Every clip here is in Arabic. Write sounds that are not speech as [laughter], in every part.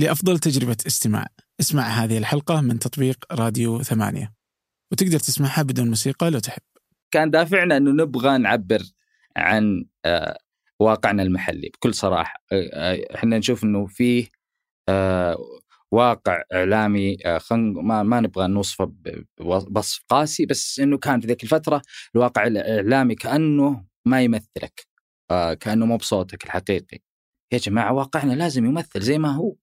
لأفضل تجربة استماع. اسمع هذه الحلقة من تطبيق راديو ثمانية. وتقدر تسمعها بدون موسيقى لو تحب. كان دافعنا إنه نبغى نعبر عن آه، واقعنا المحلي. بكل صراحة آه، آه، إحنا نشوف إنه فيه واقع إعلامي ما ما نبغى نوصفه بوصف قاسي بس إنه كان في ذيك الفترة الواقع الإعلامي كأنه ما يمثلك كأنه مو بصوتك الحقيقي. يا جماعة واقعنا لازم يمثل زي ما هو.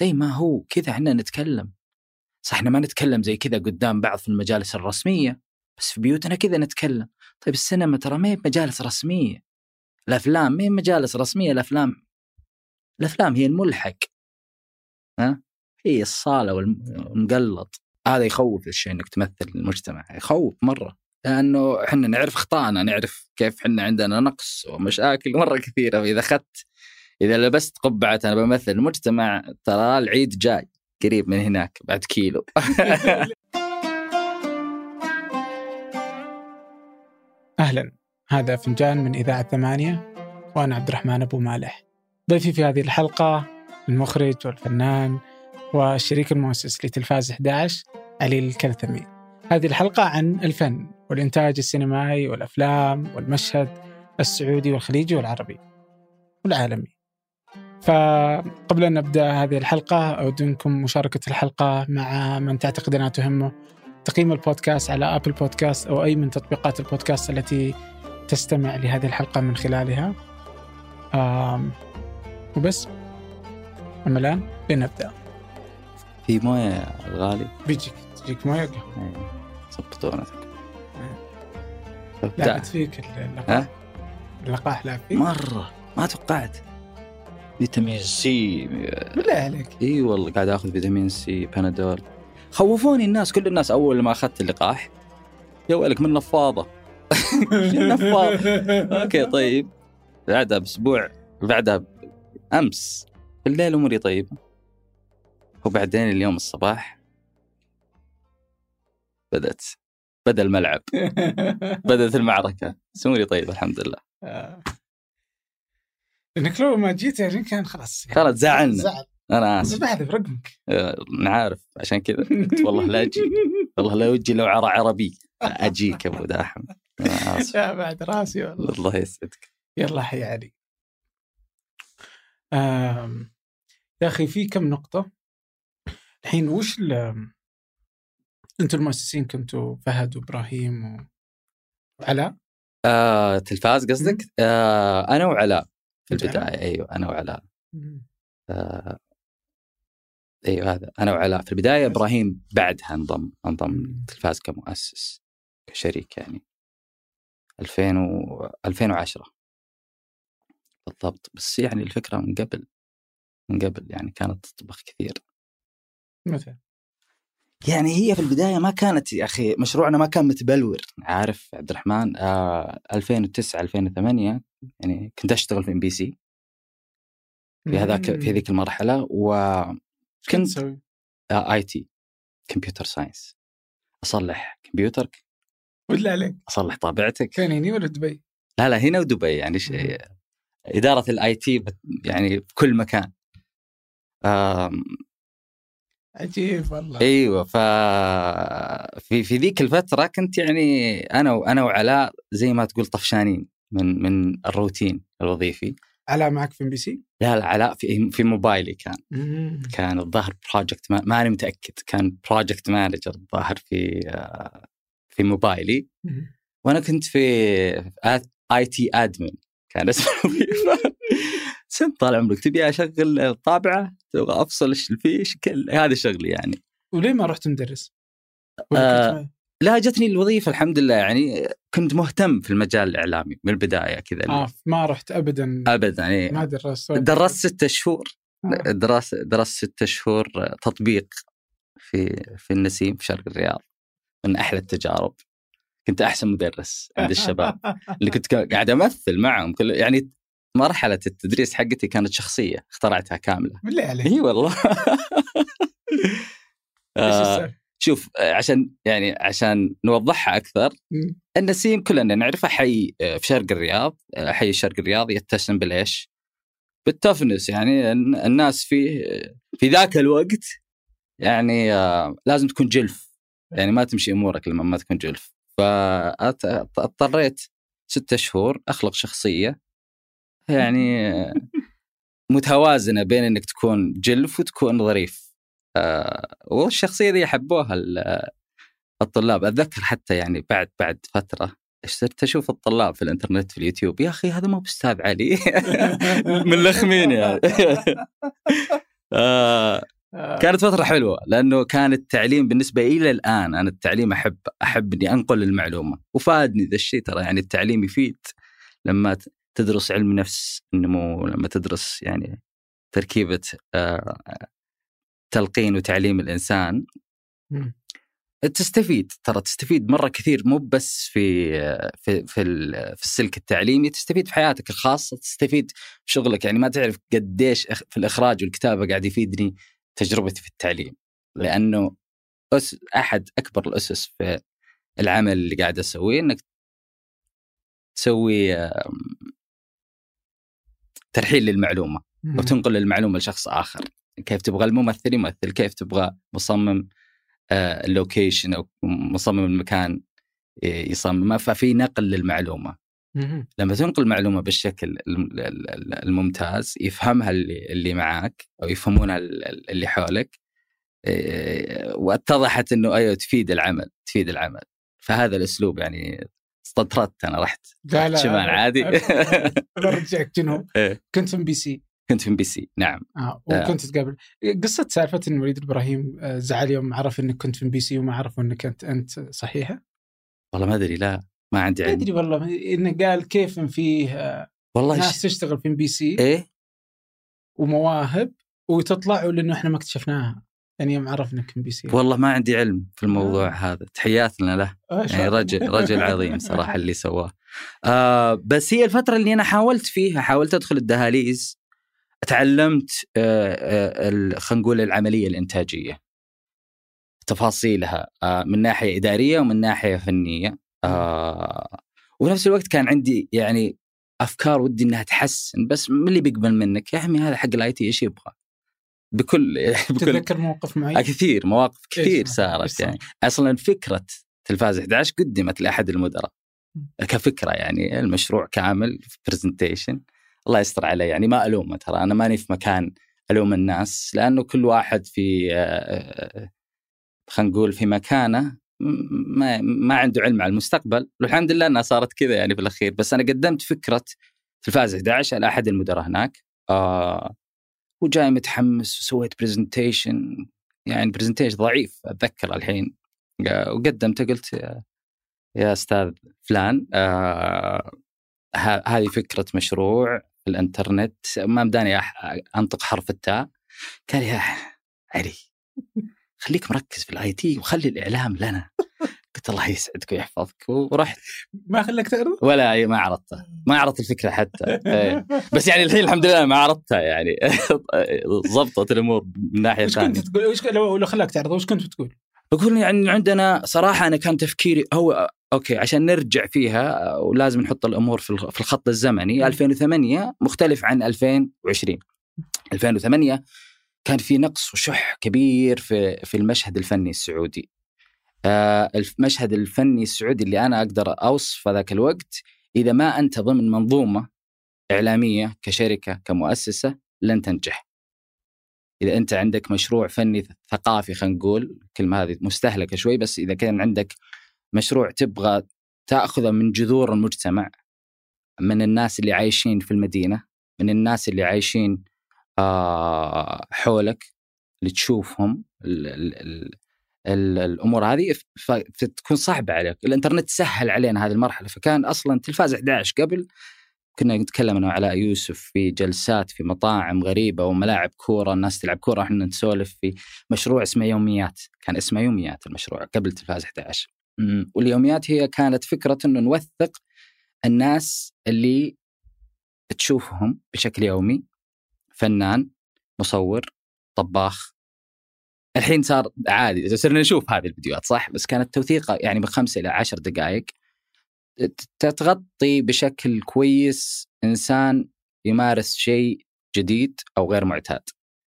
زي ما هو كذا إحنا نتكلم. صح إحنا ما نتكلم زي كذا قدام بعض في المجالس الرسمية بس في بيوتنا كذا نتكلم. طيب السينما ترى ما هي مجالس رسمية. الأفلام ما هي مجالس رسمية الأفلام الأفلام هي الملحق. ها؟ هي الصالة والمقلط. هذا يخوف الشيء إنك تمثل المجتمع يخوف مرة. لأنه إحنا نعرف أخطائنا نعرف كيف إحنا عندنا نقص ومشاكل مرة كثيرة. إذا أخذت إذا لبست قبعة أنا بمثل المجتمع ترى العيد جاي قريب من هناك بعد كيلو. [laughs] أهلا. هذا فنجان من إذاعة ثمانية وأنا عبد الرحمن أبو مالح. ضيفي في هذه الحلقة المخرج والفنان والشريك المؤسس لتلفاز 11 علي الكلثمي. هذه الحلقة عن الفن والإنتاج السينمائي والأفلام والمشهد السعودي والخليجي والعربي والعالمي. فقبل أن نبدأ هذه الحلقة أود منكم مشاركة الحلقة مع من تعتقد أنها تهمه تقييم البودكاست على أبل بودكاست أو أي من تطبيقات البودكاست التي تستمع لهذه الحلقة من خلالها. آم وبس. أما الآن لنبدأ. في موية يا الغالي؟ بيجيك تجيك موية؟ قهوة. إيه، ظبطوا نتك لعبت ابدع فيك اللقاح ها؟ اللقاح. لعب فيك مرة ما توقعت. فيتامين C. بالله عليك. إي والله قاعد آخذ فيتامين C بنادول. خوفوني الناس كل الناس أول ما أخذت اللقاح يا ويلك من نفاضة. [laughs] نفاض okay طيب. بعدها بأسبوع بعدها امس في الليل أموري طيبة. وبعدين اليوم الصباح بدأت بدأ الملعب [laughs] بدأت المعركة. أموري طيبة الحمد لله. آه. لانك لو ما جيت يعني كان خلاص يعني. خلاص زعلنا. زعل. أنا آسف. بحذف رقمك أنا عارف عشان كذا قلت والله لا أجي. والله لا وجهي لو عرى عربي. أجيك أبو داحم. يا بعد راسي والله. الله يسعدك. يلا حي علي آم، يا أخي في كم نقطة؟ الحين وش أنتم المؤسسين كنتوا فهد وإبراهيم. وعلاء آه، تلفاز قصدك؟ آه، أنا وعلاء. في؟ البداية. أيوه أنا وعلاء. آه، أيوه هذا. أنا وعلاء. في البداية إبراهيم بعدها انضم انضم مم. تلفاز كمؤسس كشريك يعني. 2000 و 2010 بالضبط. بس يعني الفكرة من قبل من قبل يعني كانت تطبخ كثير. مثلا. يعني هي في البداية ما كانت يا أخي مشروعنا ما كان متبلور. عارف عبد الرحمن؟ آه 2009 2008 يعني كنت أشتغل في MBC. في هذاك في ذيك المرحلة و كنت كنت تسوي؟ IT computer science. أصلح كمبيوترك. بالله عليك. أصلح طابعتك. كان هني ولا دبي؟ لا لا هنا ودبي يعني ش... إدارة ال IT يعني في كل مكان. عجيب والله. أيوه ف في في ذيك الفترة كنت يعني أنا وأنا وعلاء زي ما تقول طفشانين من من الروتين الوظيفي. علاء معك في MBC؟ لا لا علاء في في موبايلي كان. كان الظاهر project ما ماني متأكد كان project manager الظاهر في في موبايلي. وأنا كنت في IT admin كان اسمه. [laughs] سنت طال عمرك تبي أشغل الطابعة؟ تبغى أفصل الفيش كل هذا شغلي يعني. وليه ما رحت مدرس؟ آه، لا جتني الوظيفة الحمد لله يعني كنت مهتم في المجال الإعلامي من البداية كذا. آه ما رحت ابدا. ابدا يعني ما درست درست ستة شهور آه. درست درست ستة شهور تطبيق في في النسيم في شرق الرياض من أحلى التجارب. كنت أحسن مدرس عند الشباب. [laughs] اللي كنت قاعد أمثل معهم كل يعني مرحلة التدريس حقتي كانت شخصية اخترعتها كاملة بالله عليك إي والله [laughs] آه،؟ شوف عشان يعني عشان نوضحها أكثر. النسيم كلنا نعرفه حي آه، في شرق الرياض آه، حي الشرق الرياض يتسم بالايش؟ بالتفنس يعني الن- الناس فيه في ذاك الوقت يعني لازم تكون جلف يعني ما تمشي أمورك لما ما تكون جلف فاضطريت ستة شهور أخلق شخصية يعني متوازنة بين إنك تكون جلف وتكون ظريف. آه، والشخصية دي حبوها الطلاب. أتذكر حتى يعني بعد بعد فترة صرت أشوف الطلاب في الإنترنت في اليوتيوب. يا أخي هذا مو باستاذ علي. [laughs] ملخمين يعني. [laughs] آه كانت فترة حلوة لأنه كان التعليم بالنسبة إلى الآن أنا التعليم احب أحب إني أنقل المعلومة. وفادني ذا الشيء ترى يعني التعليم يفيد لما تدرس علم نفس النمو لما تدرس يعني تركيبة آه تلقين وتعليم الإنسان تستفيد ترى تستفيد مرة كثير مو بس في في في, في السلك التعليمي تستفيد في حياتك الخاصة تستفيد في شغلك. يعني ما تعرف قديش في الإخراج والكتابة قاعد يفيدني تجربتي في التعليم. لأنه أس أحد أكبر الأسس في العمل اللي قاعد أسويه إنك تسوي ترحيل للمعلومة. وتنقل المعلومة لشخص آخر. كيف تبغى الممثل يمثل. كيف تبغى مصمم اللوكيشن أو مصمم المكان يصمم ففي نقل للمعلومة. لما تنقل المعلومة بالشكل الممتاز يفهمها اللي معاك أو يفهمونها اللي حولك واتضحت إنه أيوه تفيد العمل تفيد العمل. فهذا الأسلوب يعني استطردت أنا رحت. لا لا شمال عادي. برجعك [laughs] جنوب إيه. كنت في ام بي سي كنت في ام بي سي نعم. آه. وكنت تقابل. قصة سالفة إن وليد إبراهيم آه، زعل يوم عرف إنك كنت في MBC وما عرفوا إنك أنت أنت صحيحة؟ والله ما أدري لا ما عندي علم ما أدري والله. انه قال كيف فيه آه، والله ناس ش... تشتغل في MBC إيه. ومواهب وتطلع لأنه إحنا ما اكتشفناها. يعني يوم عرفنا MBC والله ما عندي علم في الموضوع آه. هذا. تحياتنا له. يعني رجل رجل عظيم [laughs] صراحة اللي سواه. آه بس هي الفترة اللي أنا حاولت فيها حاولت أدخل الدهاليز تعلمت آه، آه، خلينا نقول العملية الإنتاجية. تفاصيلها آه، من ناحية إدارية ومن ناحية فنية. وفي نفس الوقت كان عندي يعني أفكار ودي إنها تحسن بس من اللي بيقبل منك؟ يا عمي هذا حق ال IT إيش يبغى؟ بكل [laughs] بكل تتذكر موقف معين؟ كثير مواقف كثير صارت يعني. أصلا فكرة تلفاز 11 قدمت لأحد المدراء كفكرة يعني المشروع كامل في برزنتيشن الله يستر علي يعني ما ألومه ترى. أنا ماني في مكان ألوم الناس لأنه كل واحد في آه، آه، خلينا نقول في مكانه ما ما عنده علم على المستقبل. والحمد لله إنها صارت كذا يعني في الاخير بس أنا قدمت فكرة تلفاز 11 على أحد المدراء هناك. آه وجاي متحمس وسويت presentation يعني presentation ضعيف أتذكر الحين. وقدمته قلت يا, يا أستاذ فلان آه هذه فكرة مشروع في الإنترنت. ما مداني أنطق حرف التاء. قال يا علي [laughs] خليك مركز في ال IT وخلي الإعلام لنا. قلت الله يسعدك ويحفظك ورحت. ما خليك تعرض؟ ولا ما عرضته. ما عرضت الفكرة حتى. إيه. بس يعني الحين الحمد لله ما عرضتها يعني. [laughs] ضبطت الأمور من ناحية ثانية كنت تقول؟ وش لو خلاك تعرض وش كنت بتقول؟ بقول يعني عندنا صراحة أنا كان تفكيري هو أوكي عشان نرجع فيها ولازم نحط الأمور في الخط الزمني. 2008 مختلف عن 2020 2008 كان في نقص وشح كبير في في المشهد الفني السعودي. المشهد الفني السعودي اللي أنا أقدر أوصف ذاك الوقت إذا ما أنت ضمن منظومة إعلامية كشركة كمؤسسة لن تنجح. إذا أنت عندك مشروع فني ثقافي خلينا نقول الكلمة هذه مستهلكة شوي بس إذا كان عندك مشروع تبغى تأخذه من جذور المجتمع من الناس اللي عايشين في المدينة من الناس اللي عايشين آه حولك اللي تشوفهم ال ال الأمور هذه فتكون صعبة عليك، الإنترنت سهل علينا هذه المرحلة. فكان أصلا تلفاز 11 قبل كنا نتكلم أنا وعلاء يوسف في جلسات في مطاعم غريبة وملاعب كورة الناس تلعب كورة إحنا نسولف في مشروع اسمه يوميات. كان اسمه يوميات المشروع قبل تلفاز 11 واليوميات هي كانت فكرة إنه نوثق الناس اللي تشوفهم بشكل يومي. فنان مصور طباخ الحين صار عادي. صرنا نشوف هذه الفيديوهات صح؟ بس كانت توثيقه يعني من خمسة إلى عشر دقائق. تغطي بشكل كويس إنسان يمارس شيء جديد أو غير معتاد.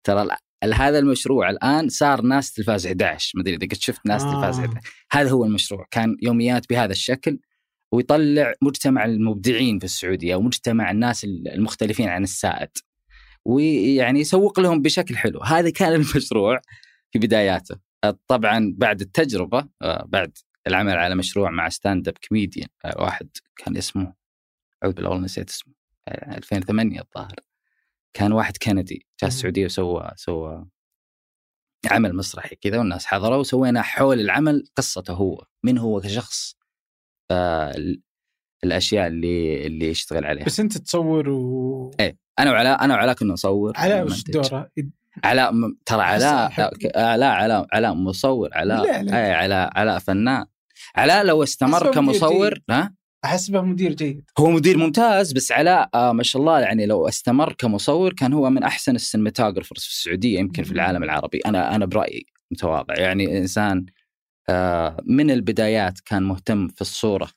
ترى هذا المشروع الآن صار ناس تلفاز 11 ما أدري إذا قد شفت ناس آه. تلفاز 11 هذا هو المشروع. كان يوميات بهذا الشكل ويطلع مجتمع المبدعين في السعودية ومجتمع الناس المختلفين عن السائد. ويعني يسوق لهم بشكل حلو. هذا كان المشروع. في بداياته طبعا بعد التجربة آه، بعد العمل على مشروع مع stand-up comedian واحد كان اسمه أعوذ بالله والله نسيت اسمه آه، 2008 الظاهر كان واحد كندي جاء. السعودية وسوى سوى عمل مسرحي كذا والناس حضروا وسوينا حول العمل قصته هو من هو كشخص ال- الأشياء اللي اللي يشتغل عليها بس أنت تصور و إيه. أنا وعلاء أنا وعلاء كنا نصور علاء وش. دوره؟ علاء م- ترى علاء لا علاء علاء مصور علاء. لا، لا. أي علاء علاء فنان. علاء لو استمر كمصور. ها؟ احسبه مدير جيد. هو مدير ممتاز بس علاء آه ما شاء الله يعني لو استمر كمصور كان هو من أحسن السينماتوجرافرز في السعودية يمكن في. العالم العربي. أنا أنا برأيي متواضع. يعني إنسان آه من البدايات كان مهتم في الصورة.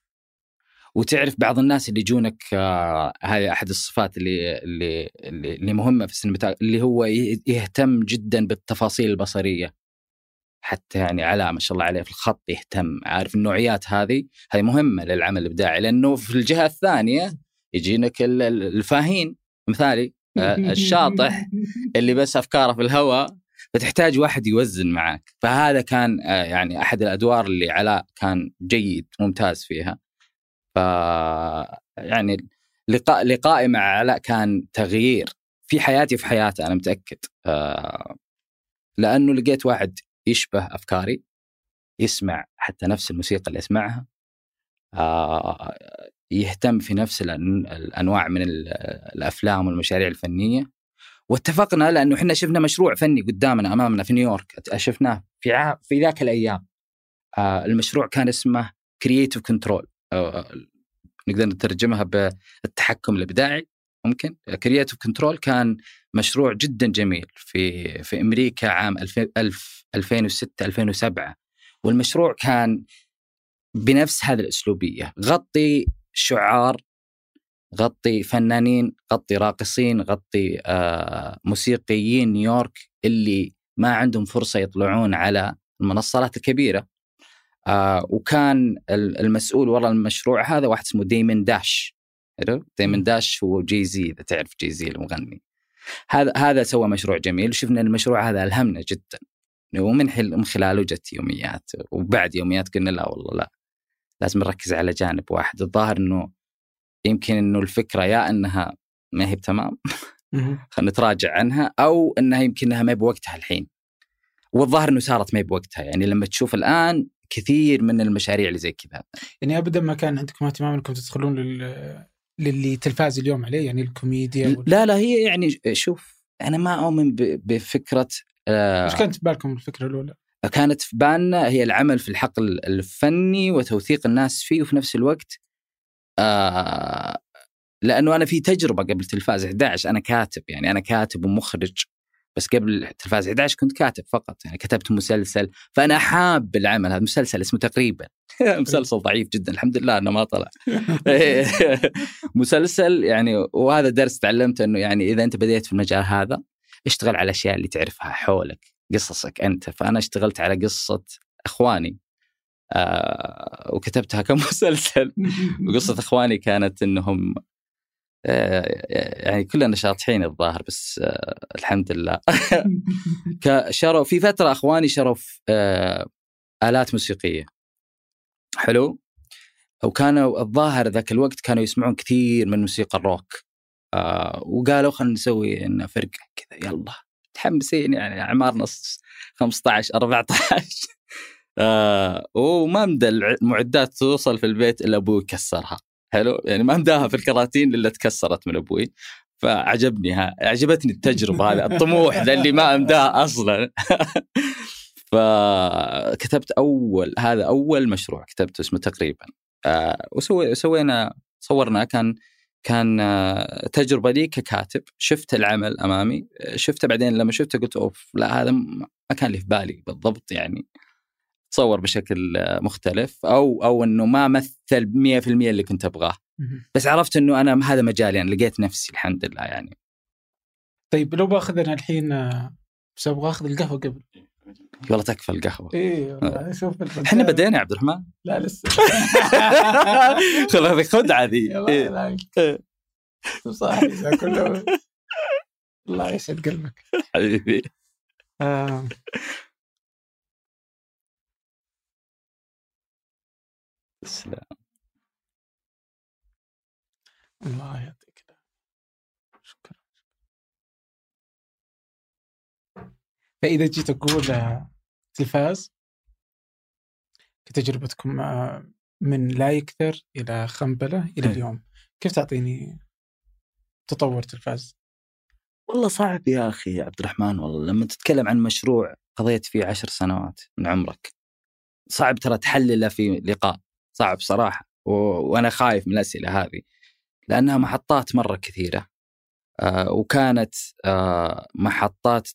وتعرف بعض الناس اللي يجونك آه هذه أحد الصفات اللي اللي اللي, مهمة في السينماتوجرافي اللي هو يهتم جدا بالتفاصيل البصرية. حتى يعني علاء ما شاء الله عليه في الخط يهتم. عارف النوعيات هذه؟ هذه مهمة للعمل الإبداعي لأنه في الجهة الثانية يجينك ال- ال- الفاهين. مثالي آه، [laughs] الشاطح اللي بس أفكاره في الهواء فتحتاج واحد يوزن معك فهذا كان آه، يعني أحد الأدوار اللي علاء كان جيد ممتاز فيها. ف يعني لقاء لقائي مع علاء كان تغيير في حياتي وفي حياته أنا متأكد. آه، لأنه لقيت واحد يشبه أفكاري يسمع حتى نفس الموسيقى اللي أسمعها. آه، يهتم في نفس الأنواع من ال- الأفلام والمشاريع الفنية. واتفقنا لأنه إحنا شفنا مشروع فني قدامنا أمامنا في نيويورك شفناه في. في ذاك الأيام. آه، المشروع كان اسمه Creative Control نقدر نترجمها بالتحكم الإبداعي ممكن؟ Creative Control كان مشروع جدا جميل في في أمريكا عام 2000 ألف- 2006 2007 والمشروع كان بنفس هذه الأسلوبية غطي شعار غطي فنانين غطي راقصين غطي آه موسيقيين نيويورك اللي ما عندهم فرصة يطلعون على المنصات الكبيرة. آه وكان ال- المسؤول وراء المشروع هذا واحد اسمه Damon Dash؟ Damon Dash هو Jay-Z إذا تعرف Jay-Z المغني. هذا هذا سوى مشروع جميل وشفنا المشروع هذا ألهمنا جدا. ومن من خلاله جت يوميات وبعد يوميات قلنا لا والله لا. لازم نركز على جانب واحد. الظاهر إنه يمكن إنه الفكرة يا إنها ما هي بتمام. [laughs] خلينا نتراجع عنها أو إنها يمكن إنها ما بوقتها الحين. والظاهر إنه صارت ما بوقتها يعني لما تشوف الآن كثير من المشاريع اللي زي كذا يعني ابدا ما كان عندكم اهتمام إنكم تدخلون لل للي تلفاز اليوم عليه يعني الكوميديا وال... لا لا هي يعني شوف أنا ما أؤمن ب- بفكرة آه، وش كانت في بالكم الفكرة الأولى؟ كانت في بالنا هي العمل في الحقل الفني وتوثيق الناس فيه وفي نفس الوقت آه لأنه أنا في تجربة قبل تلفاز 11 أنا كاتب يعني أنا كاتب ومخرج بس قبل تلفاز 11 كنت كاتب فقط يعني كتبت مسلسل فأنا حاب العمل هذا مسلسل اسمه تقريبا. [laughs] مسلسل ضعيف جدا الحمد لله إنه ما طلع. [laughs] مسلسل يعني وهذا درس تعلمته إنه يعني إذا أنت بديت في المجال هذا اشتغل على الاشياء اللي تعرفها حولك قصصك أنت. فأنا اشتغلت على قصة أخواني آه وكتبتها كمسلسل. [laughs] وقصة أخواني كانت إنهم يعني كلنا شاطحين الظاهر بس آه الحمد لله. [laughs] شروا في فترة أخواني شروا آه آلات موسيقية. حلو؟ وكانوا الظاهر ذاك الوقت كانوا يسمعون كثير من موسيقى الروك. آه وقالوا خلينا نسوي لنا فرقة كذا يلا. متحمسين يعني اعمارنا 15 14 آه وما مدى المعدات توصل في البيت إلا أبوي كسرها. حلو. يعني ما مداها في الكراتين إلا تكسرت من أبوي. فعجبني ها عجبتني التجربة هذه الطموح ذا اللي ما امداه أصلا. [laughs] فكتبت أول هذا أول مشروع كتبته اسمه تقريبا. آه وسوي سوينا صورنا كان كان آه، تجربة لي ككاتب. شفت العمل أمامي. شفته بعدين لما شفته قلت أوف لا هذا ما كان لي في بالي بالضبط يعني. تصور بشكل آه، مختلف أو أو إنه ما مثل 100% اللي كنت أبغاه. بس عرفت إنه أنا هذا مجالي أنا لقيت نفسي الحمد لله يعني. طيب لو بأخذنا الحين آه، بس أبغى أخذ القهوة قبل. والله تكفى القهوة. اي والله شوف البنزين. إحنا بدينا يا عبد الرحمن. لا لسه. [laughs] خذ هذه خدعه ذي كله [laughs] الله يسعد قلبك. حبيبي. تسلم. الله يعطيك. شكرا فإذا جيت أقول آه، تلفاز كتجربتكم آه، من لا يكثر إلى خنبلة إلى إيه. اليوم كيف تعطيني تطور تلفاز؟ والله صعب يا أخي يا عبد الرحمن والله لما تتكلم عن مشروع قضيت فيه عشر سنوات من عمرك صعب ترى تحلله في لقاء صعب صراحة و... وأنا خايف من الأسئلة هذه لأنها محطات مرة كثيرة آه وكانت آه محطات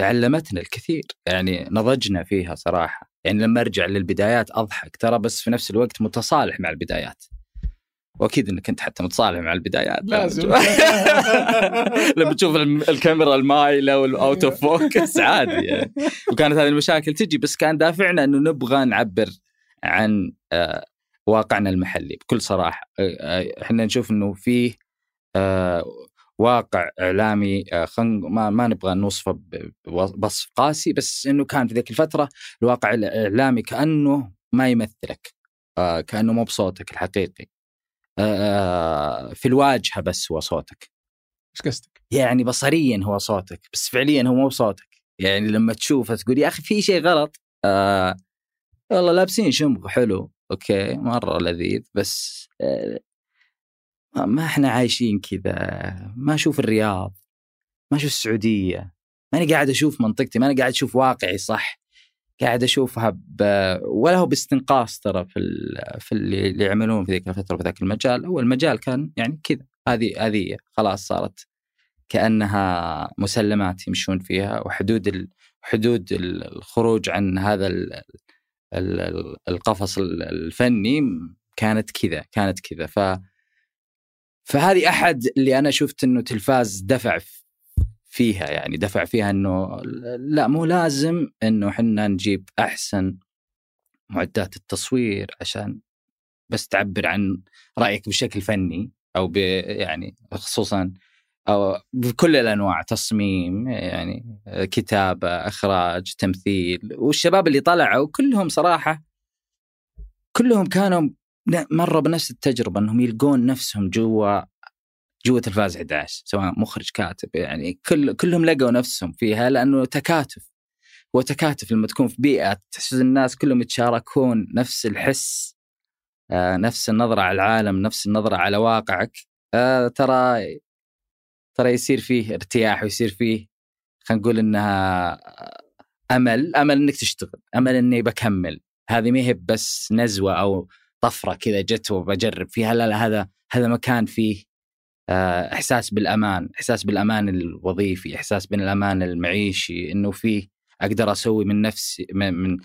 علمتنا الكثير يعني نضجنا فيها صراحة يعني لما أرجع للبدايات أضحك ترى بس في نفس الوقت متصالح مع البدايات وأكيد إنك أنت حتى متصالح مع البدايات لازم. [laughs] لما تشوف الكاميرا المايلة وال out of focus عادي يعني. وكانت هذه المشاكل تجي بس كان دافعنا إنه نبغى نعبر عن آه، واقعنا المحلي. بكل صراحة آه، آه، إحنا نشوف إنه فيه واقع إعلامي ما ما نبغى نوصفه بوصف قاسي بس إنه كان في ذيك الفترة الواقع الإعلامي كأنه ما يمثلك كأنه مو بصوتك الحقيقي. في الواجهة بس هو صوتك. إيش قصدك؟ يعني بصريا هو صوتك بس فعليا هو مو بصوتك. يعني لما تشوفه تقول يا أخي في شيء غلط آه والله لابسين شمغ حلو أوكي مرة لذيذ بس آه ما إحنا عايشين كذا ما أشوف الرياض ما أشوف السعودية ماني قاعد أشوف منطقتي ماني قاعد أشوف واقعي صح قاعد أشوفها ب... ولا هو باستنقاص ترى في ال... في اللي يعملون في ذيك الفترة في ذاك المجال هو المجال كان يعني كذا هذه هذه. خلاص صارت كأنها مسلمات يمشون فيها وحدود ال... حدود ال- الخروج عن هذا ال... ال- ال- القفص ال- الفني كانت كذا كانت كذا. ف فهذه أحد اللي أنا شفت إنه تلفاز دفع فيها يعني دفع فيها إنه لا مو لازم إنه إحنا نجيب أحسن معدات التصوير عشان بس تعبر عن رأيك بشكل فني أو ب يعني خصوصا أو بكل الأنواع تصميم يعني كتابة إخراج تمثيل والشباب اللي طلعوا كلهم صراحة كلهم كانوا مروا بنفس التجربة إنهم يلقون نفسهم جوا جوا تلفاز 11 سواء مخرج كاتب يعني كل كلهم لقوا نفسهم فيها لأنه تكاتف هو تكاتف لما تكون في بيئة تحس الناس كلهم يتشاركون نفس الحس آه نفس النظرة على العالم نفس النظرة على واقعك آه ترى ترى يصير فيه ارتياح ويصير فيه خلينا نقول إنها أمل أمل إنك تشتغل أمل إني بكمل. هذه ما هي بس نزوة أو طفرة كذا جت وبجرب فيها لا لا هذا هذا مكان فيه إحساس بالأمان إحساس بالأمان الوظيفي إحساس بالأمان المعيشي إنه فيه أقدر أسوي من نفسي من, من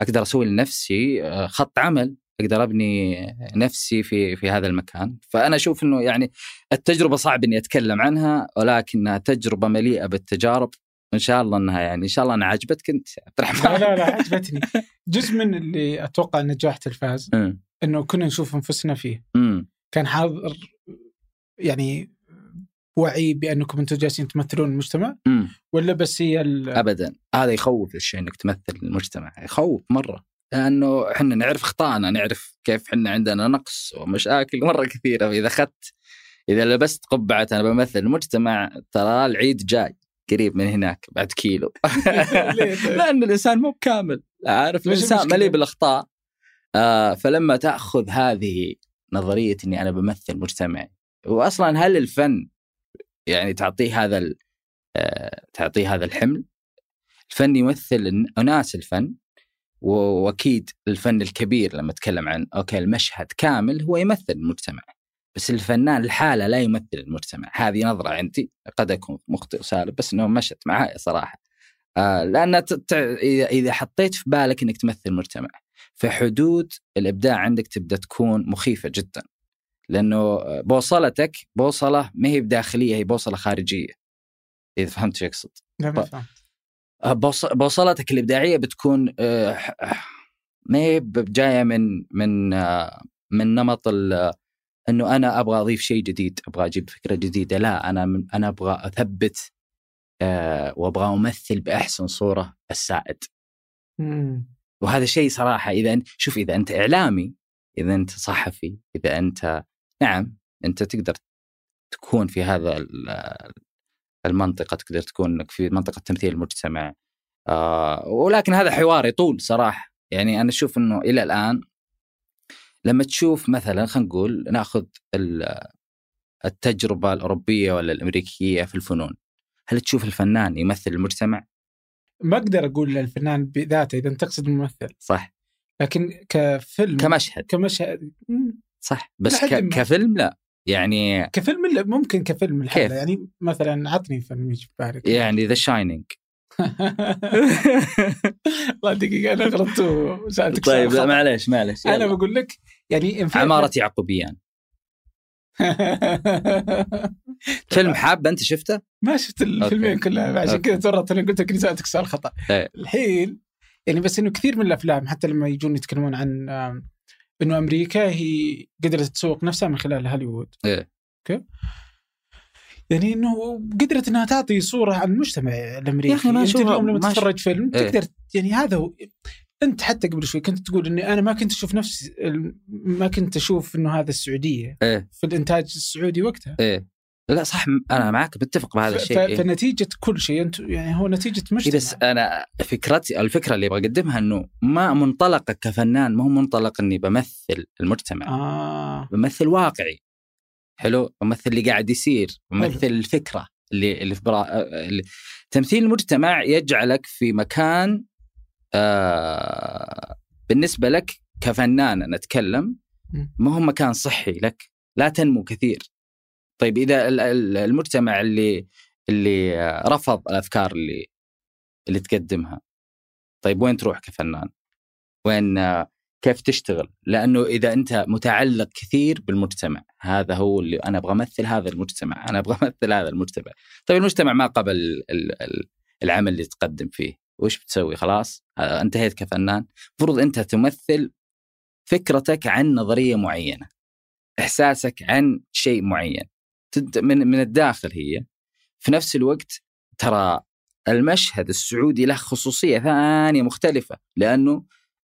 أقدر أسوي لنفسي خط عمل. أقدر أبني نفسي في في هذا المكان. فأنا أشوف إنه يعني التجربة صعب إني أتكلم عنها ولكنها تجربة مليئة بالتجارب. ان شاء الله إنها يعني إن شاء الله انها عجبتك أنت عبد الرحمن. لا لا لا [laughs] عجبتني. جزء من اللي أتوقع نجاح تلفاز م. إنه كنا نشوف أنفسنا فيه. م. كان حاضر يعني وعي بأنكم أنتم جالسين تمثلون المجتمع م. ولا بس هي ال- ابدا. هذا يخوف الشيء إنك تمثل المجتمع يخوف مرة. لأنه إحنا نعرف أخطائنا نعرف كيف إحنا عندنا نقص ومشاكل مرة كثيرة. فإذا أخذت إذا لبست قبعة أنا بمثل المجتمع ترى العيد جاي قريب من هناك بعد كيلو. [laughs] [laughs] لأن الإنسان مو بكامل. عارف الإنسان؟ مليء بالأخطاء. آه فلما تأخذ هذه نظرية إني أنا بمثل مجتمعي واصلا هل الفن يعني تعطيه هذا آه تعطيه هذا الحمل؟ الفن يمثل أناس الفن. وأكيد الفن الكبير لما اتكلم عن أوكي المشهد كامل هو يمثل المجتمع بس الفنان الحالة لا يمثل المجتمع. هذه نظرة عندي قد أكون مخطئ وسالب بس أنه مشت معي صراحة. آه لأن إذا إذا حطيت في بالك أنك تمثل المجتمع فحدود الإبداع عندك تبدأ تكون مخيفة جدا. لأنه بوصلتك بوصلة ما هي بداخلية هي بوصلة خارجية. إذا فهمت شو أقصد؟ بوصلتك الإبداعية بتكون آه، ما هي جاية من من آه، من نمط إنه أنا أبغى أضيف شيء جديد أبغى أجيب فكرة جديدة لا أنا أنا أبغى أثبت آه، وأبغى أمثل بأحسن صورة السائد. وهذا شيء صراحة إذا شوف إذا أنت إعلامي إذا أنت صحفي إذا أنت نعم أنت تقدر تكون في هذا ال- المنطقة تقدر تكون إنك في منطقة تمثيل المجتمع. آه ولكن هذا حوار يطول صراحة. يعني أنا أشوف إنه إلى الآن لما تشوف مثلا خلينا نقول نأخذ ال- التجربة الأوروبية ولا الأمريكية في الفنون هل تشوف الفنان يمثل المجتمع؟ ما أقدر أقول للفنان بذاته إذا تقصد الممثل صح. لكن كفيلم كمشهد. كمشهد. صح. بس ك... كفيلم لا. يعني كفيلم ممكن كفيلم كيف؟ الحالة يعني مثلا عطني فيلم يجي في بالك يعني The Shining والله دقيقة أنا غلطت وسألتك طيب لا. معليش معليش أنا. بقول لك يعني عمارة يعقوبيان [laughs] فيلم حاب أنت شفته؟ ما شفت الفيلمين. كلها عشان. كذا تورطت أنا قلت لك سألتك سؤال خطأ إيه. الحين يعني بس إنه كثير من الأفلام حتى لما يجون يتكلمون عن إنه أمريكا هي قدرت تسوق نفسها من خلال هوليوود. إيه. أوكي؟ يعني إنه قدرت إنها تعطي صورة عن المجتمع الأمريكي. يا أخي ما أنت أشوفها- اليوم لما تتفرج فيلم إيه. تقدر يعني هذا هو أنت حتى قبل شوي كنت تقول إني أنا ما كنت أشوف نفس ما كنت أشوف إنه هذا السعودية إيه. في الإنتاج السعودي وقتها. إيه. لا صح أنا معك متفق بهذا الشيء إيه. فنتيجة كل شيء أنت يعني هو نتيجة إيه مجتمع بس أنا فكرتي الفكرة اللي أبغى اقدمها إنه ما منطلقك كفنان ما هو منطلق إني بمثل المجتمع. آه. بمثل واقعي. حلو؟ بمثل اللي قاعد يصير بمثل الفكرة اللي اللي في برا... اللي... تمثيل المجتمع يجعلك في مكان آه... بالنسبة لك كفنان أنا اتكلم. ما هو مكان صحي لك لا تنمو كثير. طيب إذا ال- ال- المجتمع اللي اللي آه، رفض الأفكار اللي اللي تقدمها طيب وين تروح كفنان؟ وين آه، كيف تشتغل؟ لأنه إذا أنت متعلق كثير بالمجتمع هذا هو اللي أنا أبغى أمثل هذا المجتمع أنا أبغى [laughs] أمثل هذا المجتمع. طيب المجتمع ما قبل ال- ال- العمل اللي تقدم فيه وش بتسوي؟ خلاص آه، انتهيت كفنان. المفروض أنت تمثل فكرتك عن نظرية معينة إحساسك عن شيء معين. من من الداخل هي. في نفس الوقت ترى المشهد السعودي له خصوصية ثانية مختلفة لأنه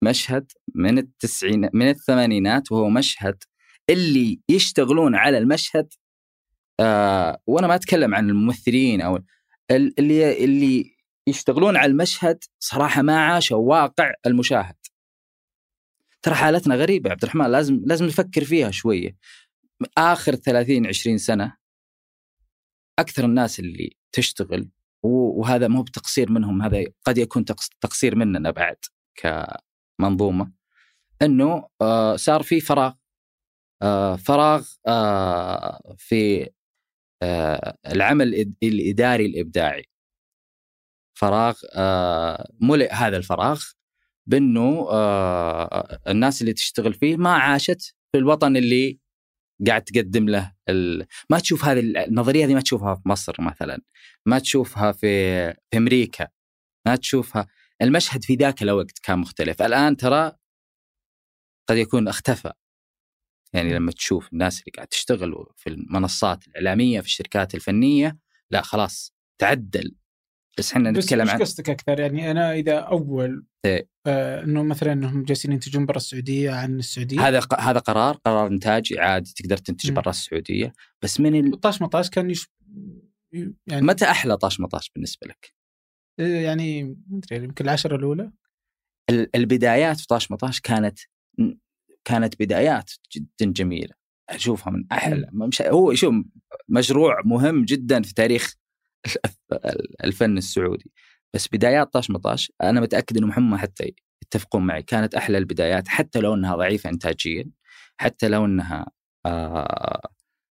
مشهد من التسعين من الثمانينات وهو مشهد اللي يشتغلون على المشهد آه وأنا ما أتكلم عن الممثلين أو ال- اللي اللي يشتغلون على المشهد صراحة ما عاشوا واقع المشاهد. ترى حالتنا غريبة عبد الرحمن لازم لازم نفكر فيها شوية. آخر 30 20 سنة أكثر الناس اللي تشتغل وهذا مو بتقصير منهم هذا قد يكون تقص- تقصير مننا بعد كمنظومة إنه آه، صار في فراغ آه، فراغ آه، في العمل الإداري الإبداعي. فراغ ملئ هذا الفراغ بإنه الناس اللي تشتغل فيه ما عاشت في الوطن اللي قاعد تقدم له ال... ما تشوف هذه النظرية هذه ما تشوفها في مصر مثلا ما تشوفها في في أمريكا ما تشوفها المشهد في ذاك الوقت كان مختلف. الآن ترى قد يكون اختفى. يعني لما تشوف الناس اللي قاعد تشتغل في المنصات الإعلامية في الشركات الفنية لا خلاص تعدل. بس إحنا بس نتكلم وش عن قصدك أكثر؟ يعني أنا إذا أول إيه. آه إنه مثلا إنهم جالسين ينتجون برا السعودية عن السعودية؟ هذا ق- هذا قرار قرار انتاجي عادي تقدر تنتج. برا السعودية. بس من ال... طاش مطاش كان يش... يعني متى أحلى طاش مطاش بالنسبة لك؟ يعني ما أدري يمكن العشرة الأولى. ال- البدايات في طاش مطاش كانت كانت بدايات جدا جميلة. أشوفها من أحلى. مش هو شوف مشروع مهم جدا في تاريخ الفن السعودي. بس بدايات طاش مطاش أنا متأكد إنهم هم حتى يتفقون معي. كانت أحلى البدايات حتى لو إنها ضعيفة انتاجيا حتى لو إنها آه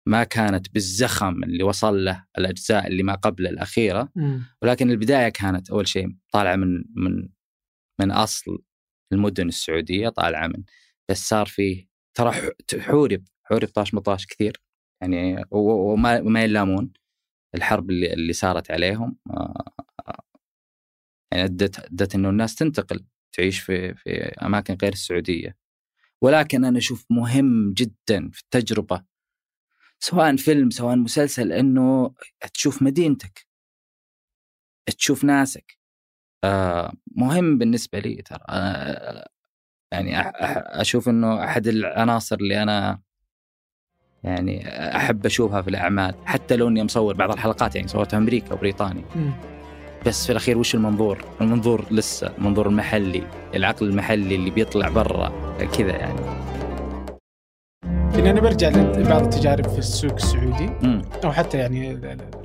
ما كانت بالزخم اللي وصل له الأجزاء اللي ما قبل الأخيرة. ولكن البداية كانت أول شيء طالعة من من من أصل المدن السعودية طالعة من بس صار فيه ترى حورب حورب طاش مطاش كثير. يعني وما ما يلامون. الحرب اللي, اللي صارت عليهم آه، يعني أدت أدت إنه الناس تنتقل تعيش في في أماكن غير السعودية. ولكن أنا أشوف مهم جدا في التجربة سواء فيلم سواء مسلسل إنه تشوف مدينتك. تشوف ناسك. آه مهم بالنسبة لي ترى. آه يعني أشوف إنه أحد العناصر اللي أنا يعني أحب أشوفها في الأعمال حتى لو إني مصور بعض الحلقات يعني صورتها أمريكا وبريطانيا بس في الأخير وش المنظور؟ المنظور لسه المنظور المحلي العقل المحلي اللي بيطلع برا كذا يعني يعني أنا برجع لبعض التجارب في السوق السعودي. أو حتى يعني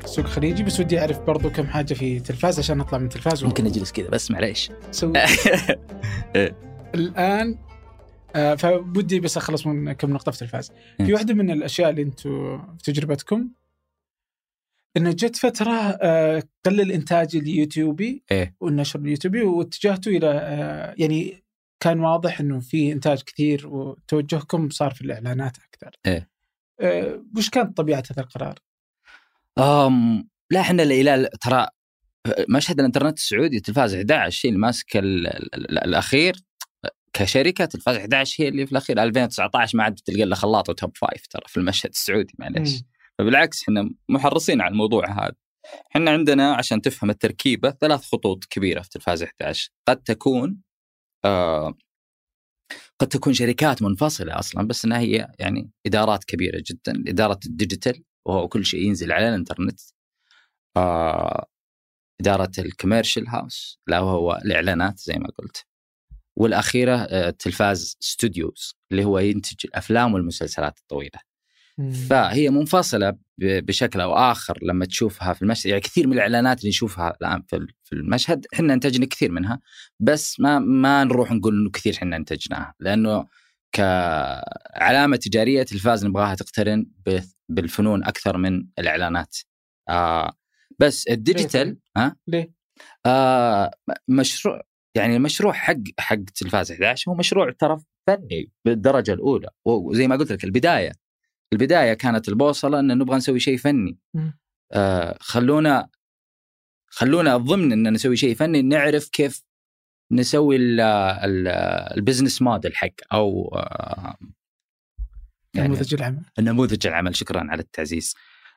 السوق الخليجي بس ودي أعرف برضو كم حاجة في تلفاز عشان نطلع من التلفاز ممكن أجلس كذا بس معليش. [laughs] الآن آه بس أخلص من كم نقطة في تلفاز في واحدة من الأشياء اللي أنتم في تجربتكم انه جت فترة آه قل الإنتاج اليوتيوبي إيه؟ والنشر اليوتيوبي واتجهتوا إلى آه يعني كان واضح إنه في إنتاج كثير وتوجهكم صار في الإعلانات أكثر. إيه آه وش كانت طبيعة هذا القرار؟ أم لا إحنا إلى ترى مشهد الإنترنت السعودي التلفاز 11 هي اللي ماسك الأخير كشركة تلفاز 11 هي اللي في الأخير 2019 ما عاد تلقى إلا خلاط و Top Five ترى في المشهد السعودي معليش. فبالعكس إحنا محرصين على الموضوع هذا. إحنا عندنا عشان تفهم التركيبة ثلاث خطوط كبيرة في تلفاز 11 قد تكون آه قد تكون شركات منفصلة أصلا بس إنها هي يعني إدارات كبيرة جدا. إدارة ال digital وهو كل شيء ينزل على الإنترنت. آه إدارة ال commercial house لا وهو الإعلانات زي ما قلت. والأخيرة آه تلفاز studios اللي هو ينتج الأفلام والمسلسلات الطويلة. فهي منفصلة بشكل أو آخر لما تشوفها في المشهد يعني كثير من الإعلانات اللي نشوفها الآن في المشهد إحنا انتجنا كثير منها بس ما ما نروح نقول إنه كثير إحنا انتجناها. لأنه كعلامة تجارية تلفاز نبغاها تقترن بالفنون أكثر من الإعلانات. آه بس الديجيتال ها؟ ليه؟ آه مشروع يعني المشروع حق حق تلفاز 11 هو مشروع ترى فني بالدرجة الأولى. وزي ما قلت لك البداية البداية كانت البوصلة إن نبغى نسوي شيء فني. آه خلونا خلونا ضمن إن نسوي شيء فني نعرف كيف نسوي البزنس موديل حق أو آه يعني نموذج العمل. نموذج العمل. شكرا على التعزيز.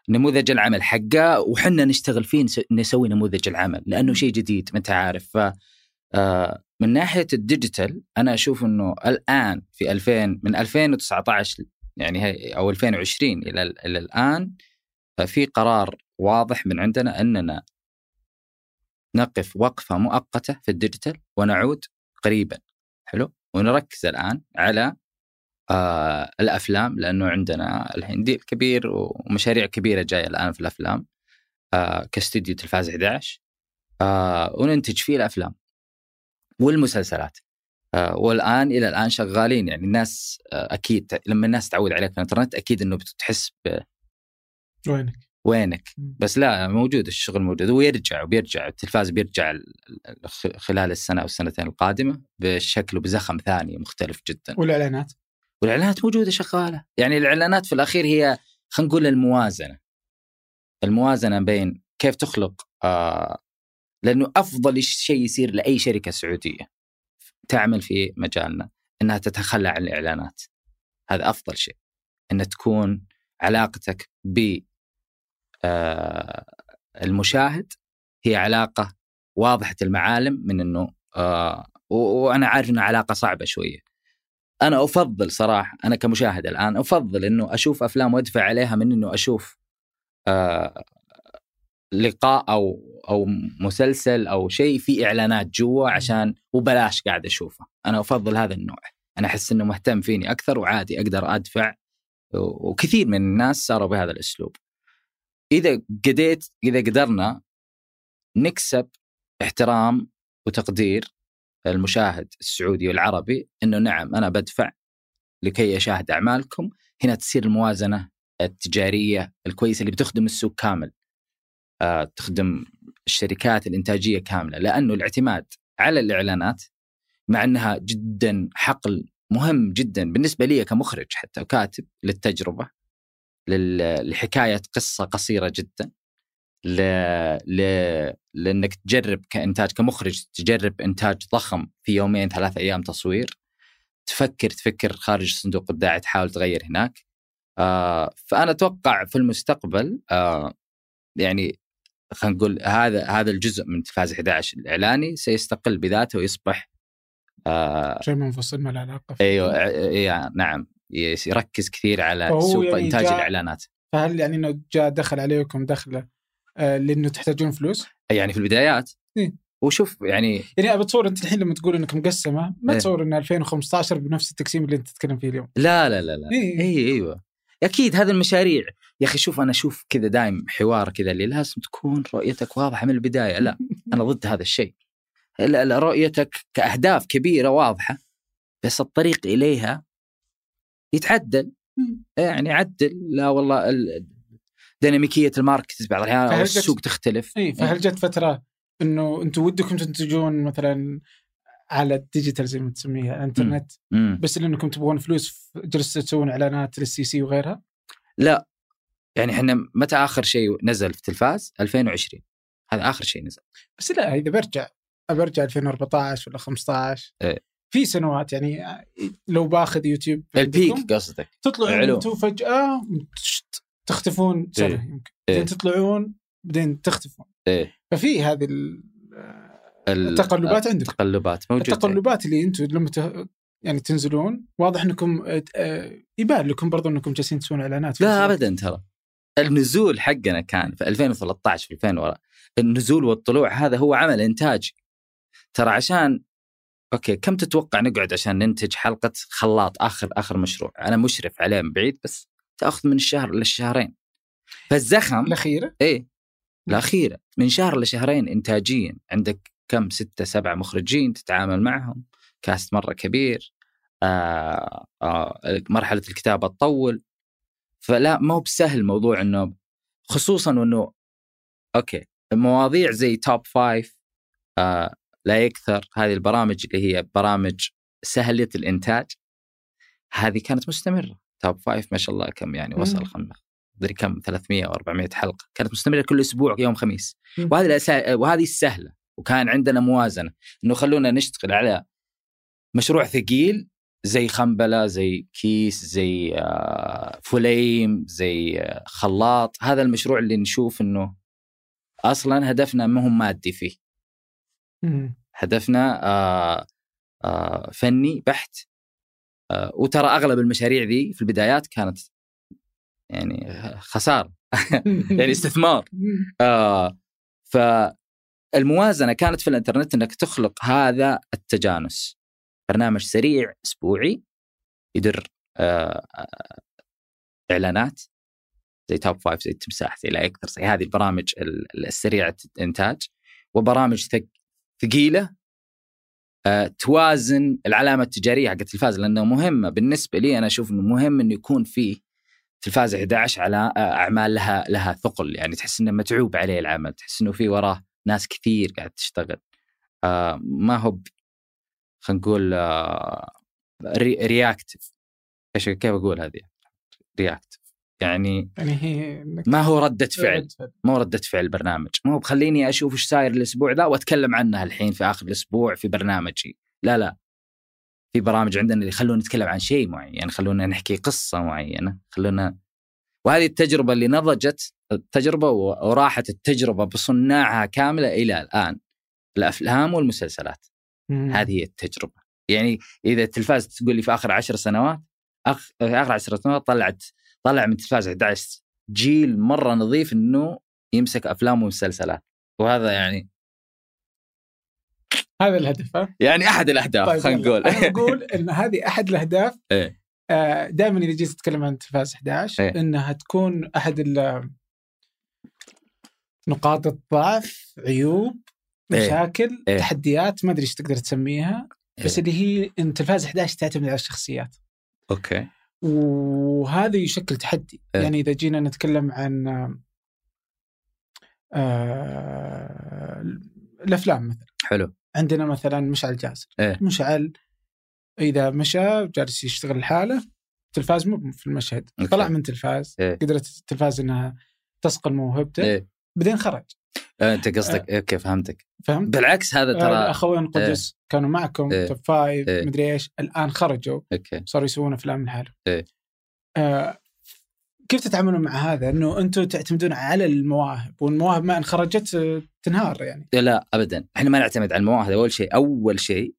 نموذج العمل حقه وحنا نشتغل فيه نسوي نموذج العمل لأنه شيء جديد ما انت عارف؟ ف من ناحية ال digital أنا أشوف إنه الآن في 2000 من 2019 يعني أو 2020 إلى إلى الآن في قرار واضح من عندنا أننا نقف وقفة مؤقتة في ال digital ونعود قريبا حلو؟ ونركز الآن على آه الأفلام لأنه عندنا الحين deal كبير ومشاريع كبيرة جاية الآن في الأفلام آه كاستديو تلفاز 11 آه وننتج فيه الأفلام. والمسلسلات. آه، والآن إلى الآن شغالين يعني الناس آه، أكيد لما الناس تعود عليك في الإنترنت أكيد إنه بتحس ب وينك؟ وينك. بس لا موجود الشغل موجود ويرجع وبيرجع التلفاز بيرجع خلال السنة أو السنتين القادمة بشكل وبزخم ثاني مختلف جدا. والإعلانات؟ والإعلانات موجودة شغالة. يعني الإعلانات في الأخير هي خلينا نقول الموازنة. الموازنة بين كيف تخلق آه لأنه أفضل شيء يصير لأي شركة سعودية تعمل في مجالنا إنها تتخلى عن الإعلانات. هذا أفضل شيء. إن تكون علاقتك ب آه، المشاهد هي علاقة واضحة المعالم من إنه آه، وأنا عارف انها علاقة صعبة شوية. أنا أفضل صراحة أنا كمشاهد الآن أفضل إنه أشوف أفلام وأدفع عليها من إنه أشوف آه، لقاء أو أو مسلسل أو شيء في إعلانات جوا عشان وبلاش قاعد أشوفه. أنا أفضل هذا النوع. أنا أحس إنه مهتم فيني أكثر وعادي أقدر أدفع وكثير من الناس صاروا بهذا الأسلوب. إذا قديت إذا قدرنا نكسب احترام وتقدير المشاهد السعودي والعربي إنه نعم أنا بدفع لكي أشاهد أعمالكم. هنا تصير الموازنة التجارية الكويسة اللي بتخدم السوق كامل. تخدم الشركات الإنتاجية كاملة لأنه الاعتماد على الإعلانات مع أنها جدا حقل مهم جدا بالنسبة لي كمخرج حتى وكاتب للتجربة لحكاية قصة قصيرة جدا ل... ل... لأنك تجرب كإنتاج كمخرج تجرب إنتاج ضخم في يومين ثلاث أيام تصوير تفكر تفكر خارج صندوق الإبداع تحاول تغير هناك. آه فأنا أتوقع في المستقبل آه يعني خلينا نقول هذا هذا الجزء من تلفاز 11 الإعلاني سيستقل بذاته ويصبح آه شيء منفصل ما له علاقة أيوه أيوه نعم يركز كثير على سوق يعني إنتاج الإعلانات فهل يعني إنه جاء دخل عليكم دخله آه لأنه تحتاجون فلوس؟ يعني في البدايات إيه؟ وشوف يعني يعني بتصور أنت الحين لما تقول إنك مقسمة ما إيه؟ تصور إن 2015 بنفس التقسيم اللي أنت تتكلم فيه اليوم لا لا لا لا إيه؟ إيه إيوه أكيد هذه المشاريع يا أخي شوف أنا أشوف كذا دايم حوار كذا اللي لازم تكون رؤيتك واضحة من البداية. لا [laughs] أنا ضد هذا الشيء. لا رؤيتك كأهداف كبيرة واضحة بس الطريق إليها يتعدل. يعني عدل لا والله ديناميكية ال market بعض الاحيان أو السوق تختلف. اي فهل جت فترة إنه أنتم ودكم تنتجون مثلا على ال digital زي ما تسميها الانترنت مم. بس لأنكم تبغون فلوس جلستوا تسوون إعلانات لل STC وغيرها؟ لا. يعني إحنا متى آخر شيء نزل في تلفاز؟ 2020 هذا آخر شيء نزل. بس لا إذا برجع برجع 2014 ولا 15 إيه؟ في سنوات يعني لو باخذ يوتيوب البيك قصدك. تطلعون أنتم فجأة تختفون سنة إيه؟ يمكن بعدين تطلعون بعدين تختفون. إيه؟ ففي هذه التقلبات عندكم. التقلبات موجودة. التقلبات اللي أنتم لما ت... يعني تنزلون واضح إنكم يبان لكم برضو إنكم جالسين تسوون إعلانات. لا ابدا ترى. النزول حقنا كان في 2013 في 2000 النزول والطلوع هذا هو عمل انتاجي ترى عشان أوكي كم تتوقع نقعد عشان ننتج حلقة خلاط آخر آخر مشروع؟ أنا مشرف عليه من بعيد بس تأخذ من الشهر للشهرين فالزخم الأخيرة؟ إيه الأخيرة من شهر لشهرين انتاجيا. عندك كم؟ ستة سبعة مخرجين تتعامل معهم كاست مرة كبير آه آه مرحلة الكتابة تطول. فلا ما هو بسهل موضوع إنه خصوصا إنه Okay المواضيع زي Top Five آه لا يكثر هذه البرامج اللي هي برامج سهلة الإنتاج هذه كانت مستمرة. Top Five ما شاء الله كم يعني وصل خلنا ادري كم 300 أو 400 حلقة. كانت مستمرة كل أسبوع يوم خميس. وهذه الأسا... وهذه السهله وكان عندنا موازنة إنه خلونا نشتغل على مشروع ثقيل زي خمبلة زي كيس زي آه، فليم زي آه، خلاط. هذا المشروع اللي نشوف إنه أصلا هدفنا ما هو مادي فيه. هدفنا آه، فني بحت. وترى أغلب المشاريع ذي في البدايات كانت يعني خسارة. [laughs] يعني استثمار. [laughs] ف الموازنه كانت في الإنترنت إنك تخلق هذا التجانس. برنامج سريع أسبوعي يدر آه، آه، إعلانات زي توب فايف زي التمساح زي لا يكثر زي هذه البرامج السريعة الإنتاج وبرامج ثقيلة آه، توازن العلامة التجارية حقت التلفاز لأنه مهمه بالنسبة لي أنا أشوف إنه مهم إنه يكون في تلفاز 11 على أعمال لها لها ثقل. يعني تحس إنه متعوب عليه العمل تحس إنه في وراه ناس كثير قاعد تشتغل. ما هو خلينا نقول آه reactive إيش كيف أقول هذه؟ reactive يعني يعني هي ما هو ردة فعل. ما هو ردة فعل برنامج ما هو بخليني أشوف إيش صاير الأسبوع ذا وأتكلم عنها الحين في آخر الأسبوع في برنامجي. لا لا. في برامج عندنا اللي يخلونا نتكلم عن شيء معين خلونا نحكي قصة معينة خلونا. وهذه التجربة اللي نضجت التجربة وراحت التجربة بصناعها كاملة إلى الآن. الأفلام والمسلسلات. مم. هذه هي التجربة يعني إذا التلفاز تقول لي في آخر عشر سنوات أخ... في آخر عشر سنوات طلعت طلع من التلفاز 11 جيل مرة نظيف إنه يمسك أفلام ومسلسلات وهذا يعني هذا الهدف ها؟ يعني أحد الأهداف طيب خلينا نقول أنا أقول [laughs] إن هذه أحد الأهداف إيه؟ آه، دائما إذا جيت اتكلم عن تلفاز 11 إيه؟ إنها تكون أحد نقاط الضعف عيوب؟ مشاكل إيه؟ تحديات ما أدري إيش تقدر تسميها بس إيه؟ اللي هي ان تلفاز 11 تعتمد على الشخصيات okay وهذا يشكل تحدي إيه؟ يعني إذا جينا نتكلم عن آه الأفلام مثلا حلو عندنا مثلا مشعل جاسر إيه؟ مشعل إذا مشى جالس يشتغل لحاله التلفاز مو في المشهد okay. طلع من تلفاز إيه؟ قدرت التلفاز إنها تصقل موهبته إيه؟ بعدين خرج أنت قصدك okay فهمتك. فهمت؟ بالعكس هذا ترى الأخوين قدس كانوا معكم إيه. Top Five إيه. مدري إيش الآن خرجوا okay. صاروا يسوون أفلام لحالهم إيه. آه كيف تتعاملون مع هذا؟ إنه أنتم تعتمدون على المواهب والمواهب ما ان خرجت آه، تنهار يعني. لا ابدا. إحنا ما نعتمد على المواهب. أول شيء أول شيء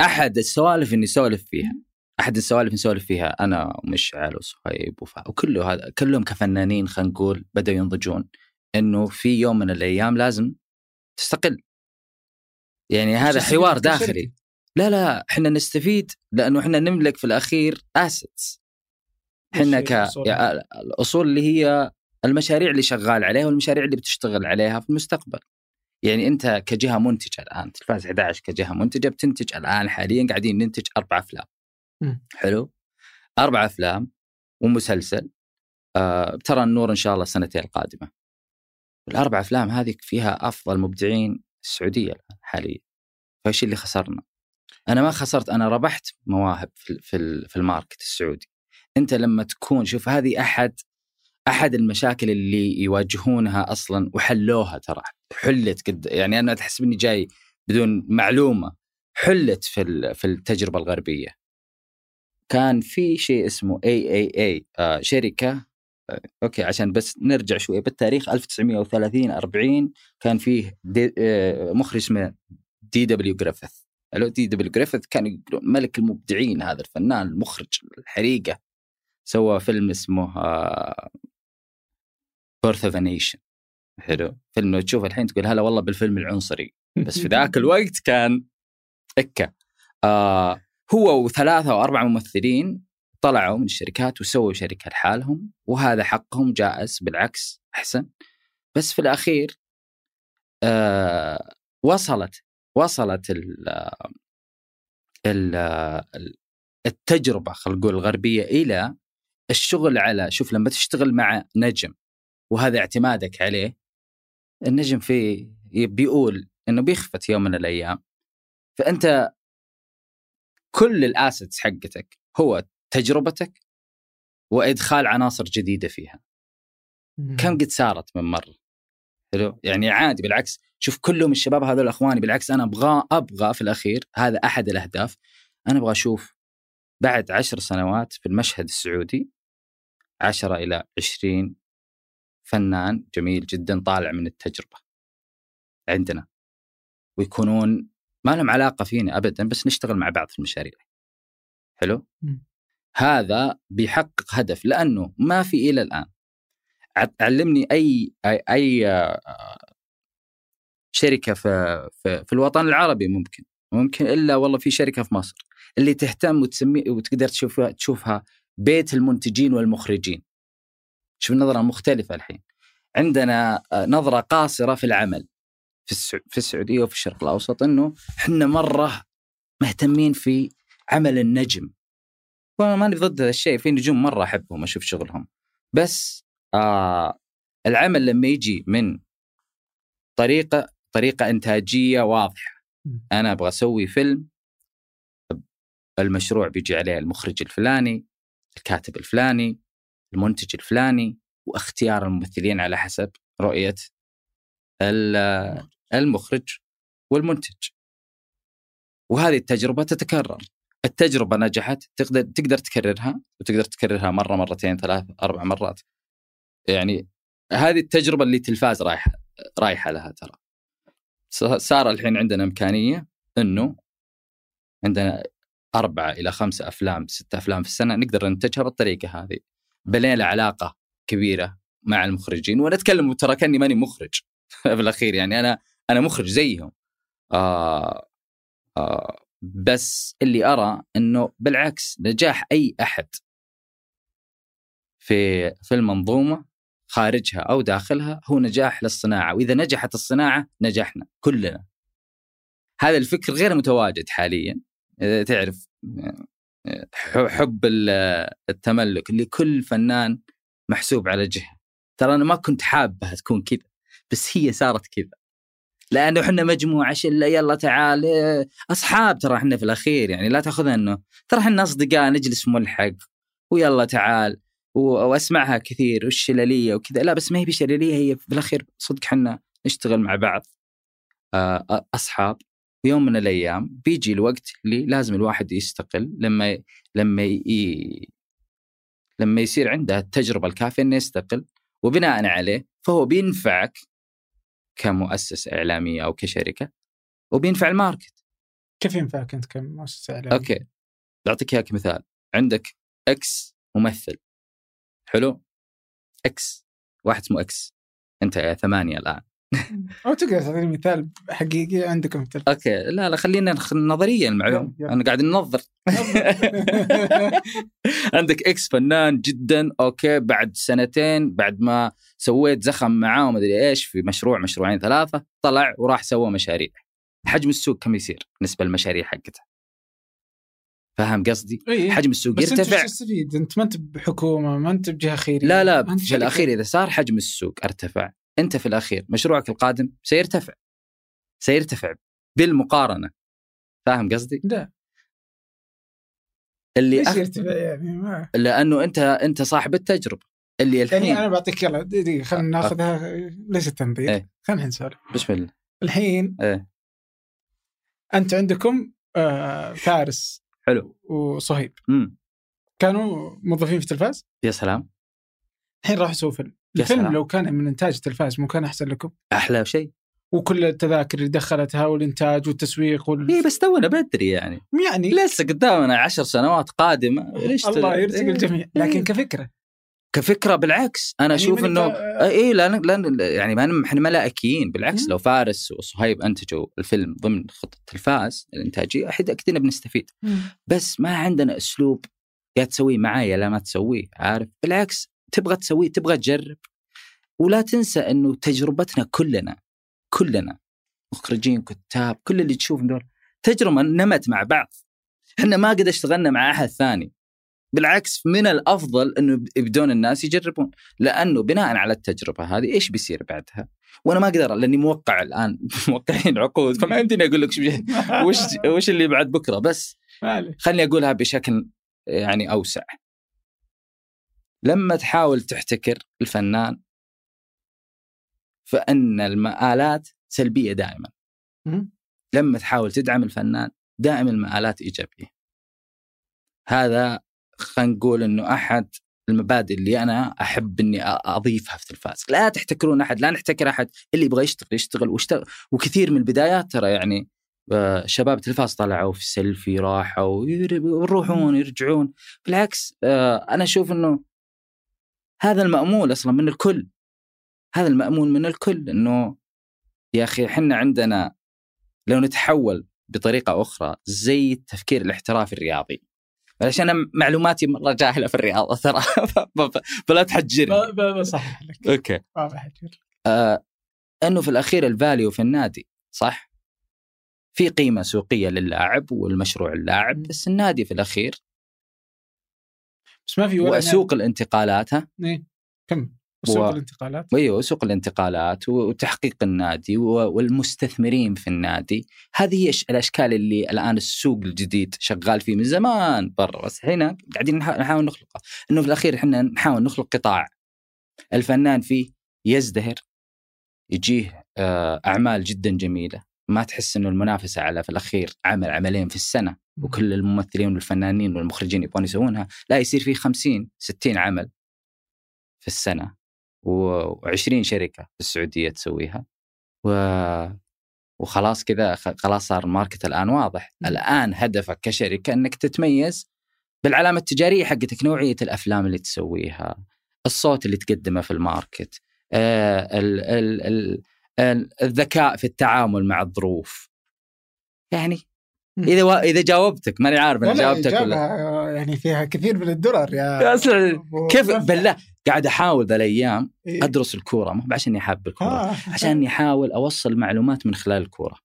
أحد السوالف اللي نسولف فيها أحد السوالف اللي نسولف فيها أنا ومشعل وصهيب وفا وكله هذا كلهم كفنانين خلينا نقول بدأوا ينضجون. إنه في يوم من الأيام لازم تستقل. يعني هذا حوار داخلي. لا لا إحنا نستفيد لأنه إحنا نملك في الأخير اسيتس إحنا ك الأصول اللي هي المشاريع اللي شغال عليها والمشاريع اللي بتشتغل عليها في المستقبل. يعني أنت كجهة منتجة الآن تلفاز 11 كجهة منتجة بتنتج الآن حاليا قاعدين ننتج أربع أفلام. حلو؟ أربع أفلام ومسلسل. آه ترى النور إن شاء الله السنتين القادمة. الأربع أفلام هذه فيها أفضل مبدعين السعودية الآن حاليا. فإيش اللي خسرنا؟ أنا ما خسرت أنا ربحت مواهب في في في الماركت السعودي. أنت لما تكون شوف هذه أحد أحد المشاكل اللي يواجهونها أصلا وحلوها ترى. حلت قد يعني أنا تحسب إني جاي بدون معلومة. حلت في في التجربة الغربية. كان في شيء اسمه اي اي اي شركة okay عشان بس نرجع شوي بالتاريخ 1930 40 كان فيه دي آه مخرج اسمه D.W. Griffith ألو D.W. Griffith كان ملك المبدعين هذا الفنان المخرج الحريقة. سوى فيلم اسمه Birth of Nation حلو. فيلم لو تشوفه الحين تقول هلا والله بالفيلم العنصري. بس في ذاك [laughs] الوقت كان اكا آه هو وثلاثة أو أربع ممثلين طلعوا من الشركات وسووا شركة لحالهم وهذا حقهم جائز بالعكس أحسن. بس في الأخير آه وصلت وصلت ال ال ال- التجربة خلينا نقول الغربية إلى الشغل على شوف لما تشتغل مع نجم وهذا اعتمادك عليه النجم في بيقول إنه بيخفت يوم من الأيام. فأنت كل الأسيتس حقتك هو تجربتك وإدخال عناصر جديدة فيها. كم قد صارت من مرة؟ حلو؟ يعني عادي بالعكس شوف كلهم الشباب هذول أخواني بالعكس أنا أبغى أبغى في الأخير هذا أحد الأهداف. أنا أبغى أشوف بعد عشر سنوات في المشهد السعودي عشرة إلى عشرين فنان جميل جدا طالع من التجربة عندنا. ويكونون ما لهم علاقة فينا أبدا بس نشتغل مع بعض في المشاريع. حلو؟ مم. هذا بيحقق هدف لأنه ما في إلى الآن. ع- علمني أي أي, أي آه، شركة في, في, في الوطن العربي ممكن. ممكن إلا والله في شركة في مصر اللي تهتم وتسمي وتقدر تشوفها تشوفها بيت المنتجين والمخرجين. شوف النظرة مختلفة الحين. عندنا آه، نظرة قاصرة في العمل في في السعودية وفي الشرق الأوسط أنه إحنا مرة مهتمين في عمل النجم. ماني ضد هذا الشيء في نجوم مرة أحبهم أشوف شغلهم. بس آه العمل لما يجي من طريقة طريقة إنتاجية واضحة. أنا أبغى أسوي فيلم المشروع بيجي عليه المخرج الفلاني الكاتب الفلاني المنتج الفلاني واختيار الممثلين على حسب رؤية ال- المخرج والمنتج. وهذه التجربة تتكرر. التجربة نجحت تقدر تقدر تكررها وتقدر تكررها مرة مرتين ثلاث أربع مرات. يعني هذه التجربة اللي تلفاز رايحه رايحة لها ترى. صار الحين عندنا إمكانية إنه عندنا أربعة إلى خمسة أفلام ستة أفلام في السنة نقدر ننتجها بالطريقة هذه. بنينا علاقة كبيرة مع المخرجين وأنا أتكلم ترى كأني ماني مخرج. [laughs] في الأخير يعني أنا أنا مخرج زيهم. آه آه بس اللي أرى أنه بالعكس نجاح أي أحد في في المنظومة خارجها أو داخلها هو نجاح للصناعة وإذا نجحت الصناعة نجحنا كلنا. هذا الفكر غير متواجد حاليا. تعرف حب ال- التملك اللي كل فنان محسوب على جهة. ترى أنا ما كنت حابها تكون كذا بس هي صارت كذا. لأنه إحنا مجموعة شله يلا تعال أصحاب ترى إحنا في الأخير يعني لا تاخذها إنه ترى إحنا أصدقاء نجلس ملحق ويلا تعال وأسمعها كثير والشلاليه وكذا. لا بس ما هي بشلاليه هي بالاخير صدق حنا نشتغل مع بعض. آه، أصحاب. ويوم من الأيام بيجي الوقت اللي لازم الواحد يستقل لما لما ي... لما يصير عنده التجربة الكافية إنه يستقل. وبناء عليه فهو بينفعك كمؤسسة إعلامية أو كشركة وبينفع ال market. كيف ينفعك أنت كمؤسسة إعلامية؟ Okay بعطيك إياك مثال. عندك X ممثل. حلو؟ X واحد اسمه X أنت يا ثمانية الآن. [laughs] أو تقدر تعطيني مثال حقيقي عندكم في Okay. لا لا خلينا نظريا يلا. أنا قاعد ننظر. [laughs] عندك X فنان جدا. Okay. بعد سنتين بعد ما سويت زخم معاه ومدري إيش في مشروع مشروعين ثلاثة طلع وراح سوى مشاريع. حجم السوق كم يصير؟ بالنسبة للمشاريع حقته. فاهم قصدي؟ إيه. حجم السوق بس يرتفع. تستفيد؟ أنت ما أنت بحكومة ما أنت بجهة خيريه لا لا في. الأخير إذا صار حجم السوق أرتفع. أنت في الأخير مشروعك القادم سيرتفع. سيرتفع بالمقارنة. فاهم قصدي؟ لا. اللي ليش أخ... يرتفع يعني؟ ما لأنه انت أنت صاحب التجربة. اللي الحين يعني أنا بعطيك يلا دقيقة خلينا ناخذها ليش التنظير؟ إيه. خلينا نسولف. بسم الله. الحين إيه. أنت عندكم آه فارس حلو. وصهيب. كانوا موظفين في تلفاز يا سلام. الحين راحوا يسووا فيلم. الفيلم سلام. لو كان من إنتاج تلفاز مو كان أحسن لكم؟ أحلى شيء وكل التذاكر اللي دخلتها والإنتاج والتسويق وال... اي بس تونا بدري يعني. يعني لسه قدامنا عشر سنوات قادمة. ليش الله يرزق إيه. الجميع. لكن إيه. كفكرة. كفكرة بالعكس. أنا يعني أشوف إنه الف- اي لا لا يعني ما إحنا ملائكيين. بالعكس مم. لو فارس وصهيب أنتجوا الفيلم ضمن خطه الفاز الإنتاجية أحد أكيد بنستفيد. بس ما عندنا أسلوب يا تسويه معايا لا ما تسويه عارف؟ بالعكس تبغى تسويه تبغى تجرب. ولا تنسى إنه تجربتنا كلنا كلنا مخرجين كتاب كل اللي تشوفهم دول تجربة نمت مع بعض. إحنا ما قد اشتغلنا مع أحد ثاني. بالعكس من الأفضل إنه يبدون الناس يجربون. لأنه بناء على التجربة هذه إيش بيصير بعدها؟ وأنا ما أقدر لأني موقع الآن. [laughs] موقعين عقود. فما يمديني أقول لك [laughs] وش وش اللي بعد بكرة. بس خليني أقولها بشكل يعني أوسع. لما تحاول تحتكر الفنان فإن المآلات سلبية دائما. لما تحاول تدعم الفنان دائما المآلات إيجابية. هذا خلينا نقول إنه أحد المبادئ اللي أنا أحب إني أضيفها في تلفاز، لا تحتكرون أحد، لا نحتكر أحد، اللي يبغى يشتغل يشتغل. واشتغل وكثير من البدايات ترى يعني آه، شباب تلفاز طلعوا في السيلفي راحوا ير- يروحون يرجعون. بالعكس آه، أنا أشوف إنه هذا المأمول أصلا من الكل. هذا المأمول من الكل إنه يا أخي إحنا عندنا لو نتحول بطريقة أخرى زي التفكير الاحترافي الرياضي. عشان أنا معلوماتي مرة جاهلة في الرياضة ترى. [laughs] فلا تحجرني. بصحح لك. Okay. ما بحجر آه إنه في الأخير ال value في النادي صح؟ في قيمة سوقية للاعب والمشروع اللاعب بس النادي في الأخير بس ما في ولا وسوق الانتقالات ها. إيه. كم سوق و- الانتقالات. إيوه سوق الانتقالات وتحقيق النادي والمستثمرين في النادي. هذه هي الأشكال اللي الآن السوق الجديد شغال فيه من زمان برا. بس هنا قاعدين نح- نحاول نخلقه إنه في الأخير إحنا نحاول نخلق قطاع. الفنان فيه يزدهر يجيه آه، أعمال جدا جميلة. ما تحس إنه المنافسة على في الأخير عمل عملين في السنة. وكل الممثلين والفنانين والمخرجين يبغون يسوونها لا يصير في 50 60 عمل في السنة و20 شركة في السعودية تسويها و وخلاص كذا خلاص صار ال market الآن واضح. الآن هدفك كشركة إنك تتميز بالعلامة التجارية حقتك نوعية الأفلام اللي تسويها الصوت اللي تقدمه في ال market آه، ال ال ال ال الذكاء في التعامل مع الظروف يعني. إذا و... إذا جاوبتك ماني عارف أنا جاوبتك ولا يعني فيها كثير من الدرر يا يا. أبو كيف. بالله قاعد أحاول ذا الأيام إيه. أدرس الكورة مو عشاني حاب الكورة آه. عشان اني احاول أوصل معلومات من خلال الكورة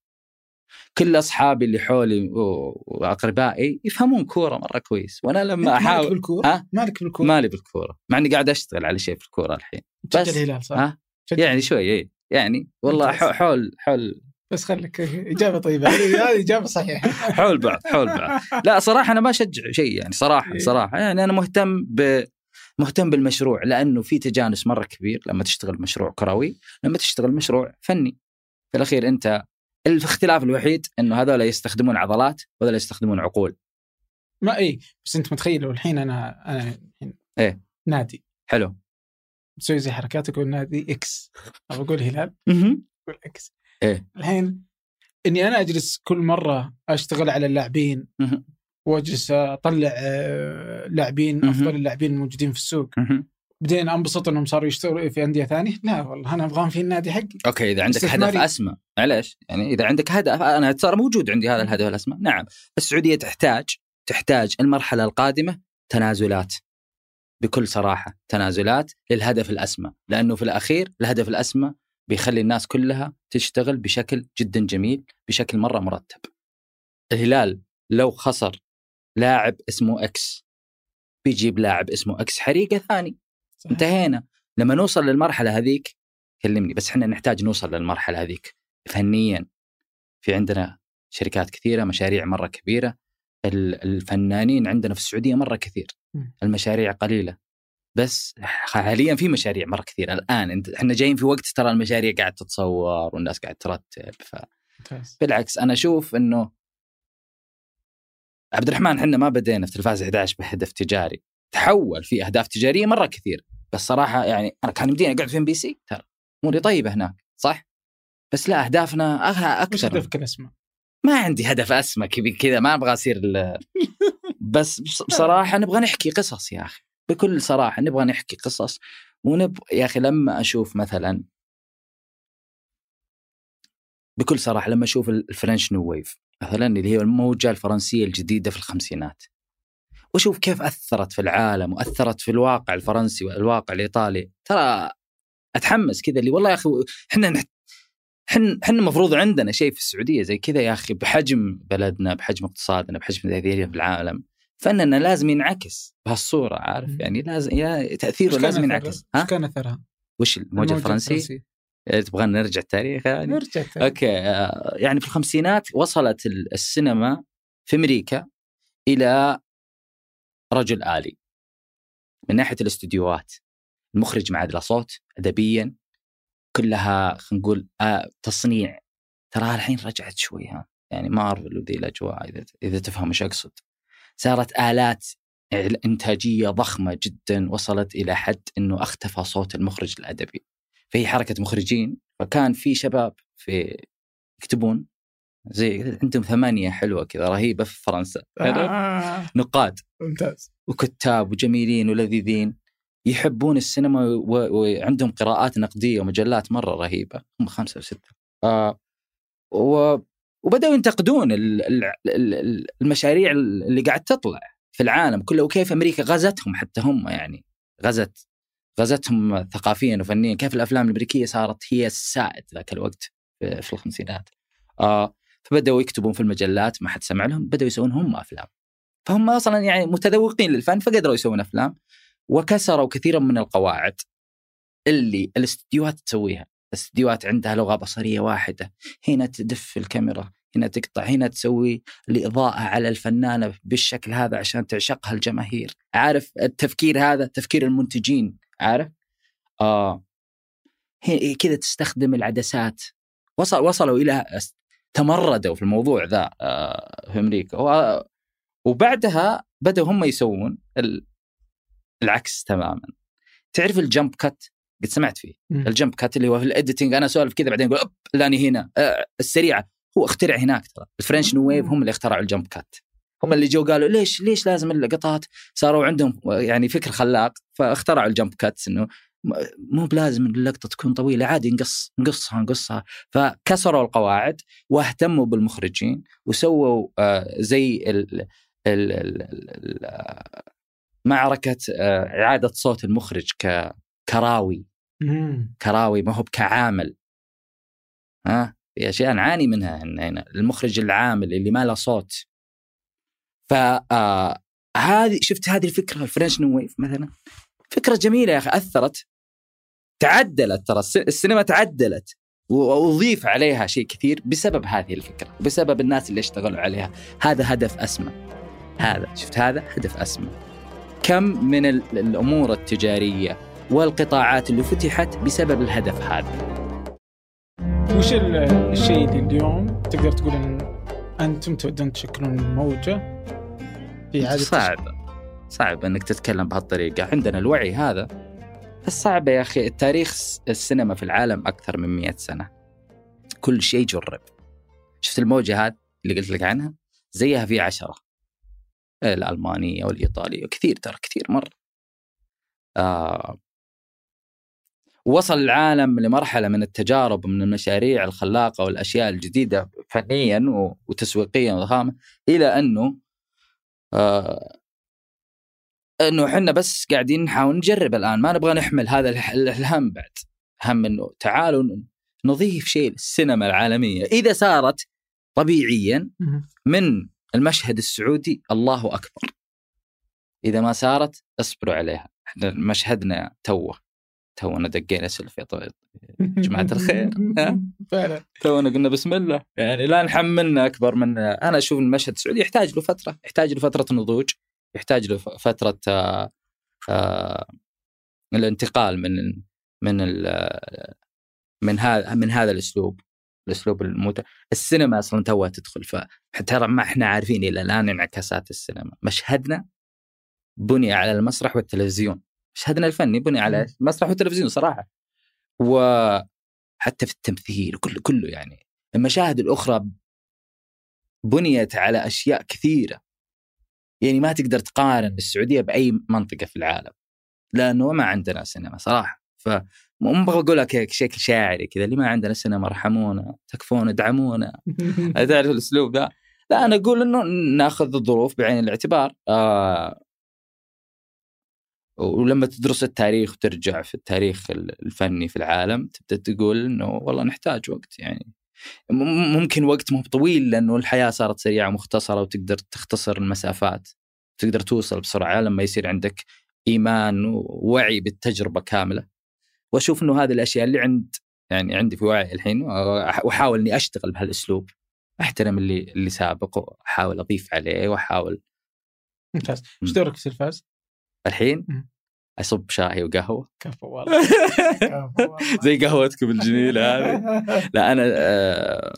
كل أصحابي اللي حولي وأقربائي يفهمون كورة مرة كويس وأنا لما مالك احاول بالكورة ها؟ مالك بالكورة مالي بالكورة مع إني قاعد أشتغل على شيء في الكورة الحين بس. الهلال صح؟ ها تشجع- يعني شوي إيه. يعني والله حول حول بس خليك إجابة طيبة. هذه إجابة صحيحة. حول بعض حول بعض. لا صراحة أنا ما أشجع شيء يعني صراحة إيه. صراحة. يعني أنا مهتم ب مهتم بالمشروع لأنه في تجانس مرة كبير لما تشتغل مشروع كروي. لما تشتغل مشروع فني. في الأخير أنت الاختلاف الوحيد إنه هذول يستخدمون عضلات وهذول يستخدمون عقول. ما اي بس أنت متخيل لو الحين أنا أنا الحين إيه. نادي. حلو. تسوي زي حركات أقول نادي X. أو أقول هلال. أقول X. إيه. الحين إني أنا أجلس كل مرة أشتغل على اللاعبين. وأجلس أطلع آه، لاعبين. أفضل اللاعبين الموجودين في السوق. بعدين أنبسط إنهم صاروا يشتغلوا في أندية ثانية لا والله أنا أبغاهم في النادي حقي okay إذا عندك هدف. أسمى معليش يعني إذا عندك هدف أنا ترى موجود عندي هذا الهدف الأسمى نعم السعودية تحتاج تحتاج المرحلة القادمة تنازلات بكل صراحة تنازلات للهدف الأسمى لأنه في الأخير الهدف الأسمى بيخلي الناس كلها تشتغل بشكل جدا جميل بشكل مرة مرتب. الهلال لو خسر لاعب اسمه X بيجيب لاعب اسمه X حريقة ثاني. صحيح. انتهينا. لما نوصل للمرحلة هذيك كلمني بس إحنا نحتاج نوصل للمرحلة هذيك. فنيا في عندنا شركات كثيرة مشاريع مرة كبيرة. ال- الفنانين عندنا في السعودية مرة كثير. المشاريع قليلة. بس حاليا في مشاريع مرة كثير الآن أنت إحنا جايين في وقت ترى المشاريع قاعد تتصور والناس قاعد ترتب ممتاز. فبالعكس أنا أشوف إنه عبد الرحمن إحنا ما بدينا في تلفاز 11 بهدف تجاري تحول في أهداف تجارية مرة كثير بس صراحة يعني أنا كان يمديني أقعد في إم بي سي ترى اموري طيبة هناك صح؟ بس لا أهدافنا أه- وش أكثر هدفك الاسمى؟ ما عندي هدف أسمى كذا ما أبغى أصير ال- [laughs] بس بص- بصراحة نبغى نحكي قصص يا أخي بكل صراحة نبغى نحكي قصص ونب يا أخي لما أشوف مثلا بكل صراحة لما أشوف ال- الفرنش نيو ويف مثلا اللي هي الموجه الفرنسية الجديدة في الخمسينات وأشوف كيف أثرت في العالم وأثرت في الواقع الفرنسي والواقع الإيطالي ترى أتحمس كذا اللي والله يا أخي إحنا. إحنا إحنا المفروض عندنا شيء في السعودية زي كذا يا أخي بحجم بلدنا بحجم اقتصادنا بحجم تاثيرنا في العالم فاننا لازم ينعكس بهالصورة عارف؟ مم. يعني لازم يا تأثيره لازم ينعكس؟ ها؟ كان أثرها؟ وش الموجة الفرنسي إيه، تبغى نرجع التاريخ يعني؟ نرجع تاني. أوكي آه، يعني في الخمسينات وصلت ال- السينما في أمريكا إلى رجل آلي من ناحية الأستديوهات. المخرج ما عاد له صوت ادبيا كلها خلينا نقول آه تصنيع. ترى الحين رجعت شوي ها؟ يعني مارفل وذي الأجواء إذا إذا تفهم إيش أقصد. صارت آلات إنتاجية ضخمة جدا وصلت إلى حد إنه أختفى صوت المخرج الأدبي. في حركة مخرجين فكان في شباب في يكتبون زي عندهم ثمانية حلوة كذا رهيبة في فرنسا. آه. نقاد. ممتاز. وكتاب وجميلين ولذيذين. يحبون السينما وعندهم قراءات نقدية ومجلات مرة رهيبة. هم خمسة وسته آه و وبدأوا ينتقدون ال- ال- ال- المشاريع اللي قاعد تطلع في العالم كله وكيف أمريكا غزتهم حتى هم يعني غزت غزتهم ثقافيا وفنيا. كيف الأفلام الأمريكية صارت هي السائد ذاك الوقت في الخمسينات. آه فبدأوا يكتبون في المجلات ما حد سمع لهم بدأوا يسوون هم أفلام. فهم أصلا يعني متذوقين للفن فقدروا يسوون أفلام وكسروا كثيرا من القواعد اللي الاستديوهات تسويها. الاستديوهات عندها لغة بصرية واحدة. هنا تدف الكاميرا هنا تقطع هنا تسوي الإضاءة على الفنانة بالشكل هذا عشان تعشقها الجماهير. عارف التفكير هذا؟ تفكير المنتجين. عارف؟ آه. كذا تستخدم العدسات. وصل وصلوا إلى تمردوا في الموضوع ذا آه في أمريكا. وبعدها بدأوا هم يسوون ال- العكس تماما. تعرف ال jump cut؟ قد سمعت فيه. مم. ال jump cut اللي هو في ال editing أنا أسولف كذا بعدين أقول أوب لاني هنا. آه السريعة. هو اخترع هناك ترى. ال French New Wave هم اللي اخترعوا ال jump cut. هم اللي جو قالوا ليش ليش لازم اللقطات صاروا عندهم يعني فكر خلاق فاخترعوا ال jump cuts إنه مو بلازم اللقطة تكون طويلة عادي نقص نقصها نقصها. فكسروا القواعد واهتموا بالمخرجين وسووا آه زي ال ال ال ال ال آه، معركة آه إعادة صوت المخرج كراوي. مم. كراوي ما هو كعامل ها؟ في أشياء نعاني منها هنا هنا المخرج العامل اللي ما له صوت. ف آه، هذه شفت هذه الفكرة ال French New Wave مثلا؟ فكرة جميلة يا أخي أثرت تعدلت ترى الس- السينما تعدلت وأضيف عليها شيء كثير بسبب هذه الفكرة بسبب الناس اللي اشتغلوا عليها. هذا هدف أسمى. هذا شفت هذا؟ هدف أسمى. كم من ال- الأمور التجارية والقطاعات اللي فتحت بسبب الهدف هذا. وش ال- الشيء اللي اليوم تقدر تقول إن أنتم تودون تشكلون موجة في عادة صعب. صعب إنك تتكلم بهالطريقة. عندنا الوعي هذا. بس صعب يا أخي. التاريخ السينما في العالم أكثر من مئة سنة. كل شيء جرب. شفت الموجة هذه اللي قلت لك عنها؟ زيها في عشرة. الألمانية والإيطالية. كثير ترى كثير مرة. آه وصل العالم لمرحلة من التجارب من المشاريع الخلاقة والأشياء الجديدة فنيا وتسويقيا وضخامة إلى أنه آه أنه إحنا بس قاعدين نحاول نجرب الآن ما نبغى نحمل هذا الهم بعد. هم إنه تعالوا نضيف شيء للسينما العالمية. إذا صارت طبيعيا. من المشهد السعودي الله أكبر. إذا ما صارت اصبروا عليها. إحنا مشهدنا توه. تونا دقينا سلف يا طويل جماعة [laughs] الخير. فعلا. تونا قلنا بسم الله. يعني لا نحملنا أكبر من أنا أشوف المشهد السعودي يحتاج له فترة يحتاج له فترة نضوج يحتاج له فترة آه آه الانتقال من من من هذا من هذا الأسلوب الأسلوب المت... السينما أصلا توها تدخل. فترى ما إحنا عارفين إلى الآن انعكاسات السينما. مشهدنا بني على المسرح والتلفزيون. مشهدنا الفني بني على المسرح والتلفزيون صراحة. وحتى في التمثيل كله كله يعني. المشاهد الأخرى بنيت على أشياء كثيرة. يعني ما تقدر تقارن السعودية بأي منطقة في العالم. لأنه ما عندنا سينما صراحة. ف مو أبغى أقول لك بشكل شاعري كذا اللي ما عندنا سينما ارحمونا تكفون ادعمونا [laughs] تعرف الأسلوب ذا. لا أنا أقول إنه ناخذ الظروف بعين الاعتبار. آه ولما تدرس التاريخ وترجع في التاريخ الفني في العالم تبدأ تقول إنه والله نحتاج وقت يعني. ممكن وقت مو طويل لأنه الحياة صارت سريعة ومختصرة وتقدر تختصر المسافات تقدر توصل بسرعة لما يصير عندك إيمان ووعي بالتجربة كاملة. وأشوف إنه هذه الأشياء اللي عند يعني عندي في وعي الحين وأحاول إني أشتغل بهالأسلوب. أحترم اللي اللي سابق وأحاول أضيف عليه وأحاول. ممتاز. إيش دورك في التلفاز؟ الحين. أصب شاي وقهوة [laughs] كفو والله. زي قهوتكم الجميلة هذه لا أنا آه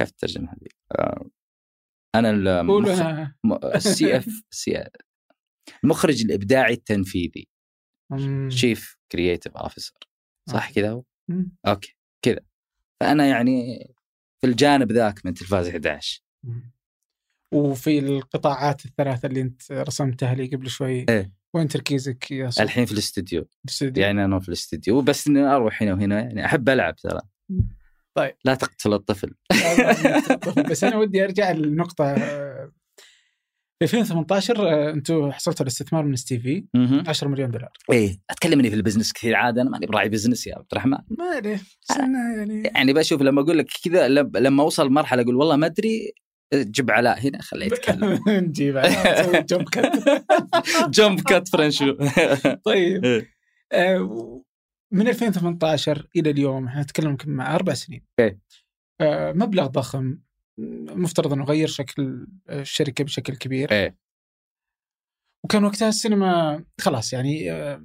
كيف الترجمه هذه؟ آه أنا [laughs] ال CCO المخرج الإبداعي التنفيذي. Chief Creative Officer صح كذا هو؟ okay كذا فأنا يعني في الجانب ذاك من تلفاز 11 مم. وفي القطاعات الثلاثة اللي انت رسمتها لي قبل شوي إيه. وين تركيزك يا صوت الحين في الاستديو؟ يعني أنا في الاستديو بس إني أروح هنا وهنا يعني أحب ألعب ترى. طيب. لا تقتل الطفل. بس أنا ودي أرجع للنقطة آه، في 2018 آه، أنتم حصلتوا الاستثمار من STV في. مم. 10 مليون دولار. إيه. أتكلمني في ال business كثير عاد أنا ماني براعي business يا عبد الرحمن. ما أنا يعني يعني بشوف لما أقول لك كذا لم- لما أوصل مرحله أقول والله ما أدري جيب علاء هنا خليه يتكلم. [laughs] نجيب على- نسوي jump cut jump cut French طيب. إيه. آه، من 2018 إلى اليوم إحنا نتكلم يمكن مع أربع سنين. إيه. آه، مبلغ ضخم مفترض إنه غير شكل الشركة بشكل كبير. إيه. وكان وقتها السينما خلاص يعني آه،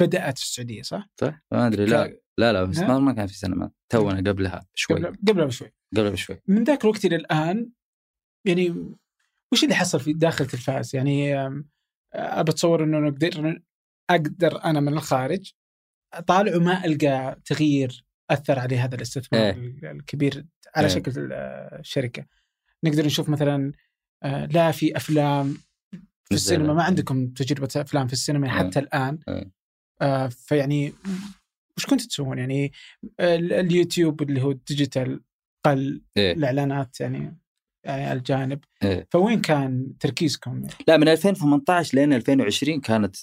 بدأت في السعودية صح؟ صح. ما أدري لا لا لا بس. ما كان في سينما. تونا قبلها شوي قبل قبلها بشوي. قبلها بشوي. من ذاك الوقت إلى الآن يعني وش اللي حصل في داخل تلفاز؟ يعني أتصور إنه نقدر أقدر أنا من الخارج أطالع وما ألقى تغيير أثر عليه هذا الاستثمار إيه. ال- الكبير على إيه. شكل الشركة. نقدر نشوف مثلا آه، لا في أفلام في. السينما ما عندكم تجربة أفلام في السينما إيه. حتى الآن إيه. آه، فيعني وش كنتوا تسوون يعني ال- اليوتيوب اللي هو ال digital قل إيه. الإعلانات يعني يعني الجانب إيه. فوين كان تركيزكم؟ لا من 2018 لين 2020 كانت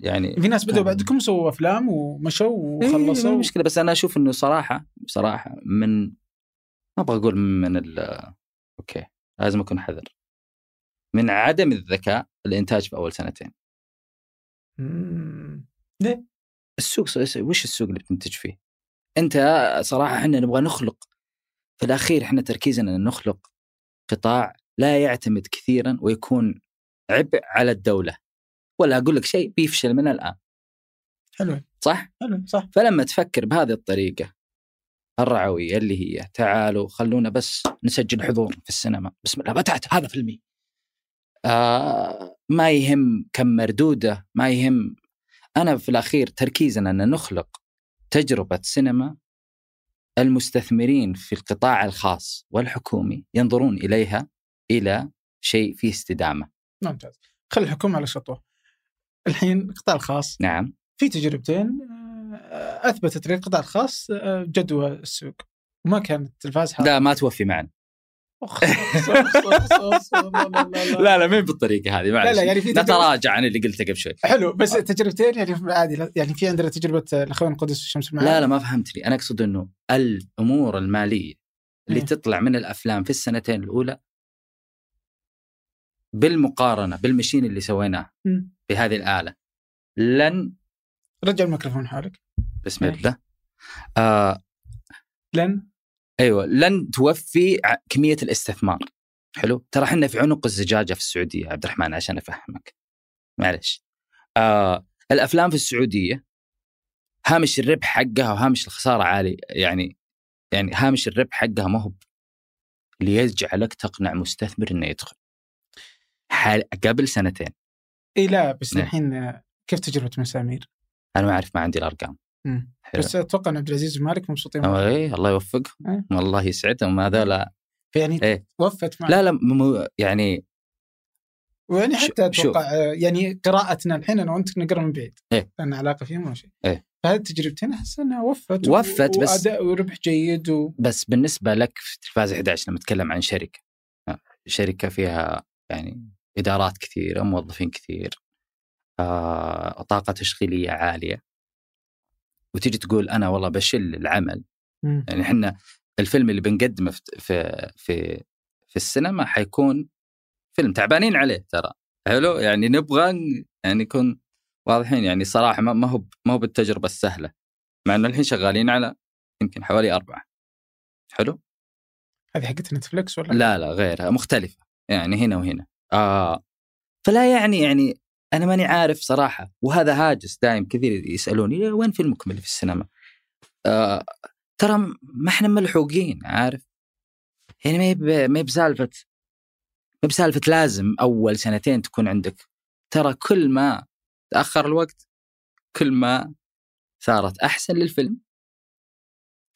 يعني في ناس بدأوا بعدكم سووا أفلام ومشوا إيه، وخلصوا مشكلة بس أنا أشوف إنه صراحة صراحة من ما أبغى أقول من ال أوكي لازم أكون حذر من عدم الذكاء الإنتاج في أول سنتين مم. السوق س- وش السوق اللي بتنتج فيه؟ أنت صراحة إحنا نبغى نخلق في الأخير إحنا تركيزنا ان نخلق قطاع لا يعتمد كثيرا ويكون عبء على الدولة. ولا أقول لك شيء بيفشل من الآن. حلو. صح؟ حلو صح. فلما تفكر بهذه الطريقة الرعوية اللي هي تعالوا خلونا بس نسجل حضور في السينما. بسم الله بدات هذا فيلمي. آه ما يهم كم مردوده ما يهم. أنا في الأخير تركيزنا أن نخلق تجربة سينما المستثمرين في القطاع الخاص والحكومي ينظرون إليها إلى شيء فيه استدامة. ممتاز خلي الحكومة على شطوه الحين القطاع الخاص نعم. في تجربتين آه، أثبتت للقطاع الخاص آه، جدوى السوق. وما كانت التلفاز لا ما توفي معنا لا، لا، لا، لا. لا لا مين بالطريقة هذه معلش لا لا يعني في تجربة- نتراجع عن اللي قلته قبل شوي حلو بس تجربتين يعني عادي لا- يعني في عندنا تجربة الأخوان القدس والشمس المعارف لا لا ما فهمتني أنا أقصد إنه الأمور المالية اللي إيه. تطلع من الأفلام في السنتين الأولى بالمقارنة بالمشين اللي سويناه مم. بهذه الآلة لن رجع الميكروفون حولك بسم إيه. الله آه لن أيوه لن توفي كمية الاستثمار. حلو؟ ترى إحنا في عنق الزجاجة في السعودية عبد الرحمن عشان أفهمك. معلش. آه الأفلام في السعودية هامش الربح حقها وهامش الخسارة عالي يعني يعني هامش الربح حقها ما هو ليجعلك تقنع مستثمر إنه يدخل. حال قبل سنتين. اي لا بس نعم. الحين آه، كيف تجربة مسامير؟ أنا ما أعرف ما عندي الأرقام. مم. حلو. بس أتوقع إن عبد العزيز ومالك مبسوطين إيه الله يوفقهم إيه. والله يسعدهم هذول فيعني إيه. وفت معك لا لا مو يعني ويعني حتى. أتوقع آه، يعني قراءتنا الحين أنا وأنت نقرأ من بعيد إيه. لأن علاقة فيهم ولا شيء إيه. فهذه التجربتين أحس إنها وفت وفت بس- وأداء وربح جيد و... بس بالنسبة لك في تلفاز 11 لما نتكلم عن شركة شركة فيها يعني إدارات كثيرة موظفين كثير آه، طاقة تشغيلية عالية وتيجي تقول أنا والله بشل العمل. مم. يعني إحنا الفيلم اللي بنقدمه في في في, في السينما حيكون فيلم تعبانين عليه ترى. حلو؟ يعني نبغى يعني نكون واضحين يعني صراحة ما هو ما هو بالتجربة السهلة. مع إنه الحين شغالين على يمكن حوالي أربعة. حلو؟ هذه حقت نتفلكس ولا؟ لا لا غيرها مختلفة. يعني هنا وهنا. آه. فلا يعني يعني أنا ماني عارف صراحة وهذا هاجس دائم كثير يسألوني "يا وين فيلمكم اللي في السينما؟ آه ترى ما إحنا ملحوقين عارف؟ يعني ما هي ما هي بسالفة ما هي بسالفة لازم أول سنتين تكون عندك. ترى كل ما تأخر الوقت كل ما صارت أحسن للفيلم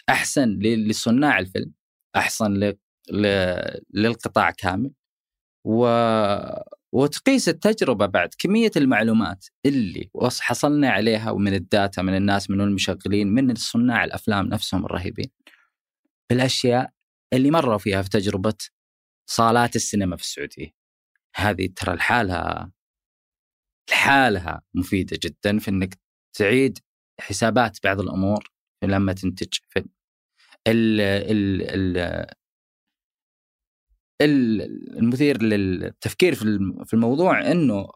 أحسن ل- لصناع الفيلم ل- للقطاع كامل و... وتقيس التجربة بعد كمية المعلومات اللي حصلنا عليها ومن الداتا من الناس من المشغلين من صناع الأفلام نفسهم الرهيبين. بالأشياء اللي مروا فيها في تجربة صالات السينما في السعودية. هذه ترى لحالها لحالها مفيدة جدا في أنك تعيد حسابات بعض الأمور لما تنتج فيلم. ال ال ال- المثير للتفكير في الم- في الموضوع إنه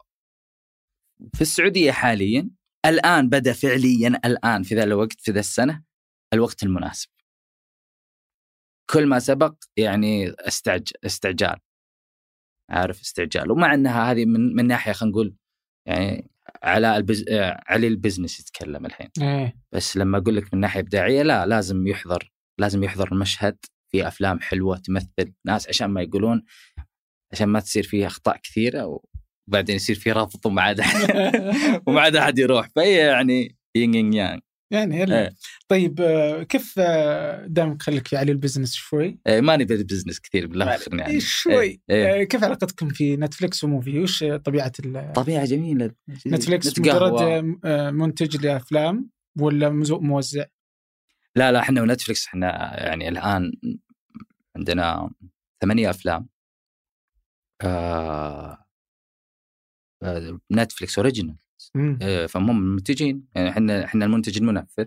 في السعودية حاليا الآن بدأ فعليا الآن في ذا الوقت في ذا السنة الوقت المناسب. كل ما سبق يعني استعج استعجال. عارف استعجال ومع إنها هذه من من ناحية خلينا نقول يعني على البز... علي البزنس يتكلم الحين إيه بس لما أقول لك من ناحية إبداعية لا لازم يحضر لازم يحضر المشهد في أفلام حلوة تمثل ناس عشان ما يقولون عشان ما تصير فيه أخطاء كثيرة وبعدين يصير في رفض وما عاد [laughs] وما عاد أحد يروح. فهي يعني يين يين يانغ يعني يلا إيه. طيب آه، كيف آه، دامك خليك في علي ال business شوي؟ إيه، ماني بال business كثير بالله خير يعني. شوي؟ إيه، إيه. آه، كيف علاقتكم في نتفلكس وموفي وش طبيعة ال- طبيعة جميلة. نتفلكس. مجرد منتج لأفلام ولا موزع؟ لا لا إحنا ونتفلكس إحنا يعني الآن عندنا ثمانية أفلام. آه آه، نتفلكس original. إيه، فهم المنتجين يعني إحنا إحنا المنتج المنفذ.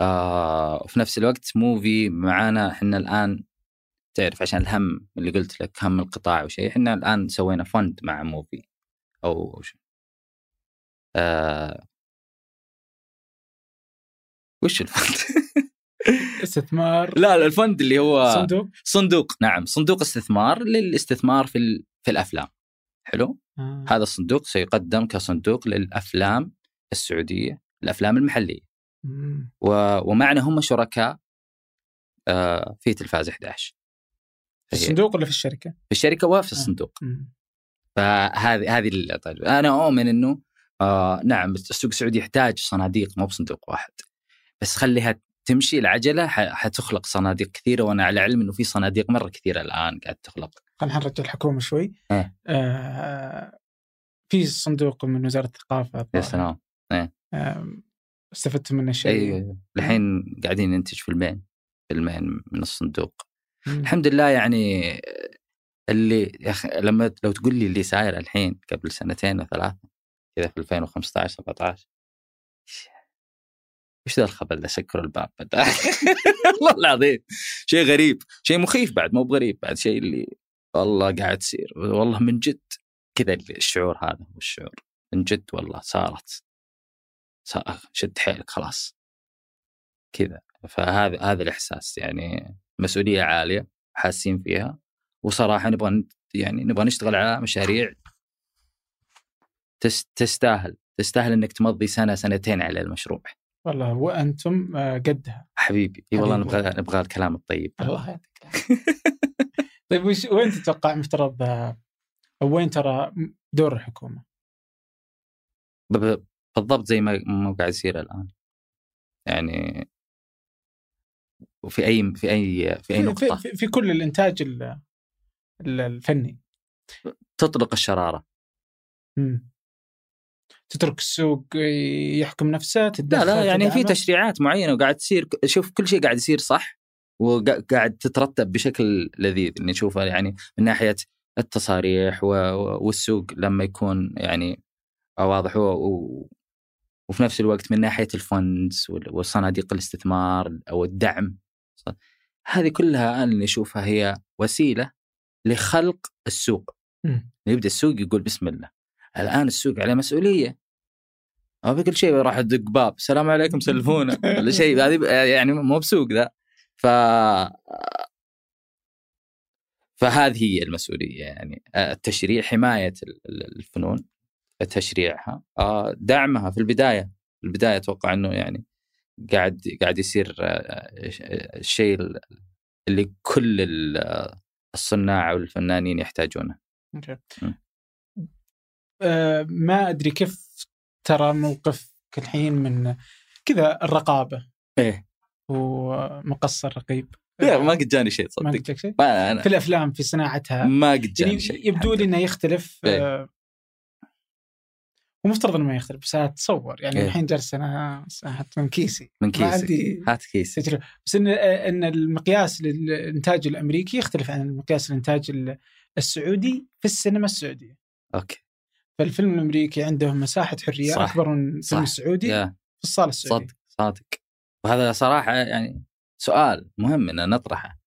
آه وفي نفس الوقت موفي معانا إحنا الآن تعرف عشان الهم اللي قلت لك هم القطاع وشيء إحنا الآن سوينا fund مع موفي أو ش- آه. وش ال fund؟ [laughs] استثمار لا لا ال fund اللي هو صندوق صندوق نعم صندوق استثمار للاستثمار في ال- في الأفلام حلو آه. هذا الصندوق سيقدم كصندوق للأفلام السعودية الأفلام المحلية مم. و... ومعنا هم شركاء آه، في تلفاز 11 في الصندوق ولا في الشركة؟ في الشركة وفي آه. الصندوق. فهذه هذه ال- طيب أنا اؤمن إنه آه نعم السوق السعودي يحتاج صناديق مو بصندوق واحد بس خليها تمشي العجلة حتخلق صناديق كثيرة وأنا على علم إنه في صناديق مرة كثيرة الآن قاعد تخلق. خلينا نرجع الحكومة شوي. إيه. آه في صندوق من وزارة الثقافة يا. سلام. آم، استفدت منه شيء اي الحين قاعدين ننتج فيلمين فيلمين من الصندوق. مم. الحمد لله يعني اللي يا أخي لما لو تقول لي اللي صاير الحين قبل سنتين وثلاثة كذا في 2015 17 وش ذا الخبر ده سكروا الباب؟ [laughs] والله العظيم. شيء غريب شيء مخيف بعد مو بغريب بعد شيء اللي والله قاعد تصير والله من جد كذا الشعور هذا هو الشعور. من جد والله صارت صار شد حيلك خلاص. كذا. فهذا هذا الإحساس يعني مسؤولية عالية حاسين فيها. وصراحة نبغى يعني نبغى نشتغل على مشاريع تس- تستاهل تستاهل إنك تمضي سنة سنتين على المشروع. والله وأنتم آه، قدها حبيبي إي والله. نبغى نبغى الكلام الطيب [laughs] الله يعطيك. طيب وش وين تتوقع مفترض آه، أو وين ترى دور الحكومة؟ بالضبط زي ما ما قاعد يصير الآن يعني وفي أي في أي في أي نقطة في, في كل الإنتاج ال- ال- الفني تطلق الشرارة مم. تترك السوق يحكم نفسه لا تتدخل لا يعني في. تشريعات معينة وقاعد تصير شوف كل شيء قاعد يصير صح وقاعد تترتب بشكل لذيذ. اني اشوفه يعني من ناحية التصاريح والسوق لما يكون يعني واضح وفي نفس الوقت من ناحية الفندز وال- وصناديق الاستثمار أو الدعم. هذه كلها أنا اللي اشوفها هي وسيلة لخلق السوق. مم. يبدأ السوق يقول بسم الله. الآن السوق عليه مسؤولية. ما بكل شيء راح ادق باب. السلام عليكم سلفونا. [laughs] ولا شيء. هذه يعني مو بسوق ذا. ف فهذه هي المسؤولية يعني. التشريع حماية ال- ال- الفنون. تشريعها. دعمها في البداية. في البداية أتوقع إنه يعني قاعد قاعد يصير الشيء اللي كل ال- الصناع والفنانين يحتاجونه. ما أدري كيف ترى موقفك الحين من كذا الرقابة. إيه. ومقص الرقيب لا ما قد جاني شيء ما تصدق قلت لك شيء؟ ما أنا في الأفلام في صناعتها. ما قد جاني يعني شيء يبدو لي إنه يختلف إيه. آه، ومفترض إنه ما يختلف بس اتصور يعني إيه. الحين جالس أنا أحط من كيسي. من ما عندي هات كيس تجربة. بس إن إن المقياس للإنتاج الأمريكي يختلف عن المقياس للإنتاج ال- السعودي في السينما السعودية. أوكي. فالفيلم الأمريكي عندهم مساحة حرية صح. أكبر من الفيلم صح. السعودي يا. في الصالة السعودية. صدق صادق. وهذا صراحة يعني سؤال مهم ان نطرحه.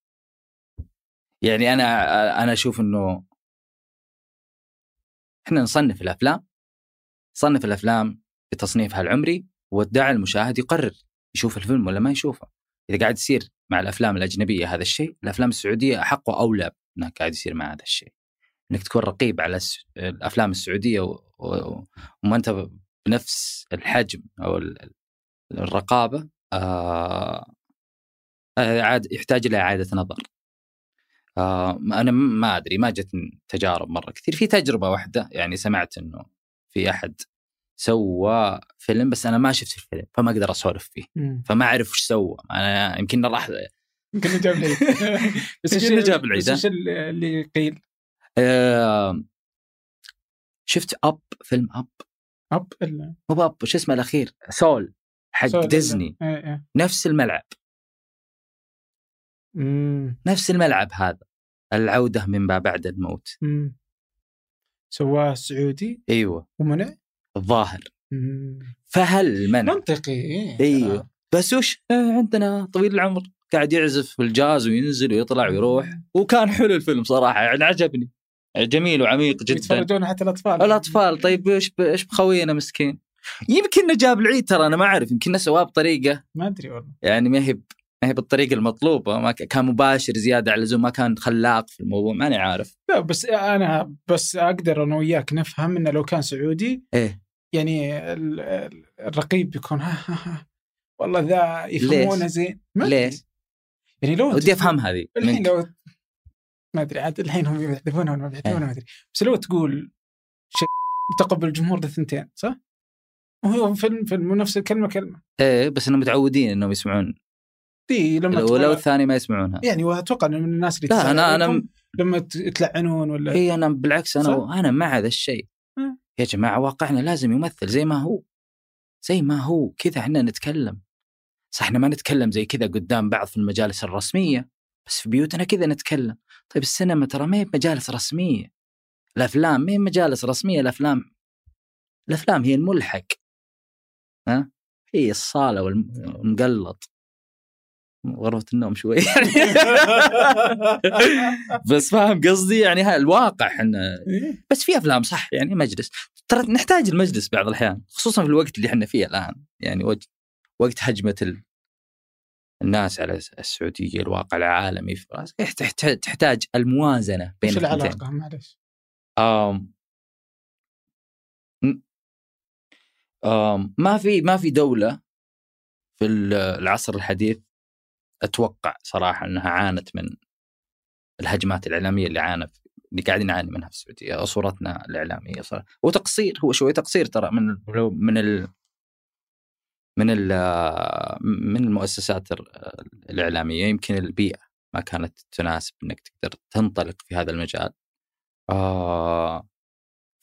يعني أنا أنا أشوف إنه إحنا نصنف الأفلام نصنف الأفلام بتصنيفها العمري والداعي المشاهد يقرر يشوف الفيلم ولا ما يشوفه. إذا قاعد يصير مع الأفلام الأجنبية هذا الشيء الأفلام السعودية أحق وأولى إنها قاعد يصير مع هذا الشيء. إنك تكون رقيب على الأفلام السعودية. وما أنت بنفس الحجم أو ال- الرقابة آه آه، عاد يحتاج إلى إعادة نظر آه أنا ما أدري ما جتني تجارب مرة كثير في تجربة واحدة يعني سمعت إنه في أحد سوى فيلم بس أنا ما شفت الفيلم فما أقدر أسولف فيه. فما أعرف وش سوى أنا يمكن راح يمكن جاب [laughs] العيد بس يمكن إنه جاب العيد،؟ إيش اللي قيل؟ آه شفت Up فيلم Up؟ Up ال- مو ب Up وش اسمه الأخير؟ Soul حق سؤال- ديزني. إيه إيه. نفس الملعب. مم. نفس الملعب هذا. العودة من ما بعد الموت. مم. سواه سعودي؟ أيوه. ومنع؟ الظاهر. مم. فهل منع منطقي إيه. أيوه. بس وش؟ آه، عندنا طويل العمر. قاعد يعزف في الجاز وينزل ويطلع ويروح. وكان حلو الفيلم صراحة يعني عجبني. جميل وعميق جدا يتفرجون حتى الأطفال الأطفال طيب إيش إيش بخوينا مسكين يمكن جاب العيد ترى أنا ما أعرف يمكن سواه بطريقة ما أدري والله يعني ما هي ما هي بالطريقة المطلوبة ما كان مباشر زيادة على اللزوم ما كان خلاق في الموضوع ماني عارف لا بس أنا بس أقدر أنا وياك نفهم إنه لو كان سعودي إيه يعني ال- ال- الرقيب بيكون ها ها ها والله ذا يفهمونه؟ زين. ليش؟ يعني لو ودي أفهم هذه الحين. لو ما أدري عاد الحين هم يحذفونها ولا ما يحذفونها ما أدري. بس لو تقول شيء تقبل الجمهور ذا ثنتين صح؟ وهو فيلم فيلم نفس الكلمة كلمة. إيه بس إنهم متعودين إنهم يسمعون. دي لما ولو تقول- الثاني ما يسمعونها. يعني وأتوقع انه من الناس اللي لا أنا أنا لما تلعنون ولا اي أنا بالعكس أنا صح؟ أنا مع هذا الشيء. مم. يا جماعة واقعنا لازم يمثل زي ما هو. زي ما هو. كذا إحنا نتكلم. صح إحنا ما نتكلم زي كذا قدام بعض في المجالس الرسمية بس في بيوتنا كذا نتكلم. طيب السينما ترى ما هي مجالس رسمية. الأفلام ما هي مجالس رسمية الأفلام الأفلام هي الملحق. ها؟ هي الصالة والمقلط. غرفة النوم شوي. [laughs] بس فاهم قصدي؟ يعني ها الواقع إحنا إيه؟ بس في أفلام صح يعني مجلس. ترى نحتاج المجلس بعض الأحيان خصوصا في الوقت اللي إحنا فيه الآن. يعني وقت وقت هجمة. الناس على السعودية الواقع العالمي تحتاج تحتاج الموازنة بين إيش. العلاقة معلش؟ آم م- آم ما في ما في دولة في ال- العصر الحديث أتوقع صراحة إنها عانت من الهجمات الإعلامية اللي عانت اللي قاعدين نعاني منها في السعودية أو صورتنا الإعلامية صراحة وتقصير هو شوي تقصير ترى من من ال من ال من المؤسسات ال- الإعلامية يمكن البيئة ما كانت تناسب إنك تقدر تنطلق في هذا المجال. آه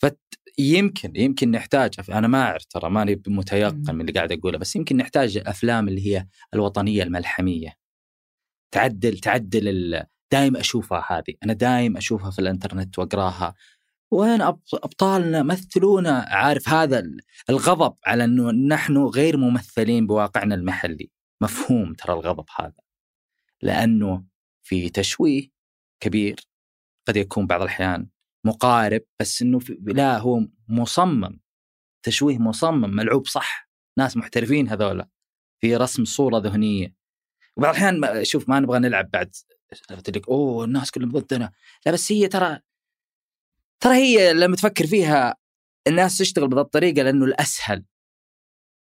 فت يمكن يمكن نحتاج أنا ما أعرف ترى ماني متيقن. من اللي قاعد أقوله بس يمكن نحتاج أفلام اللي هي الوطنية الملحمية تعدل تعدل. دايم أشوفها هذه أنا دايم أشوفها في الإنترنت وأقراها وين أبطالنا مثلونا عارف هذا ال- الغضب على إنه نحن غير ممثلين بواقعنا المحلي. مفهوم ترى الغضب هذا. لأنه في تشويه كبير قد يكون بعض الأحيان مقارب بس إنه لا هو مصمم. تشويه مصمم ملعوب صح. ناس محترفين هذولا. في رسم صورة ذهنية. وبعض الأحيان شوف ما نبغى نلعب بعد. لك أوه الناس كلهم ضدنا. لا بس هي ترى ترى هي لما تفكر فيها الناس تشتغل بهذه الطريقة لأنه الأسهل.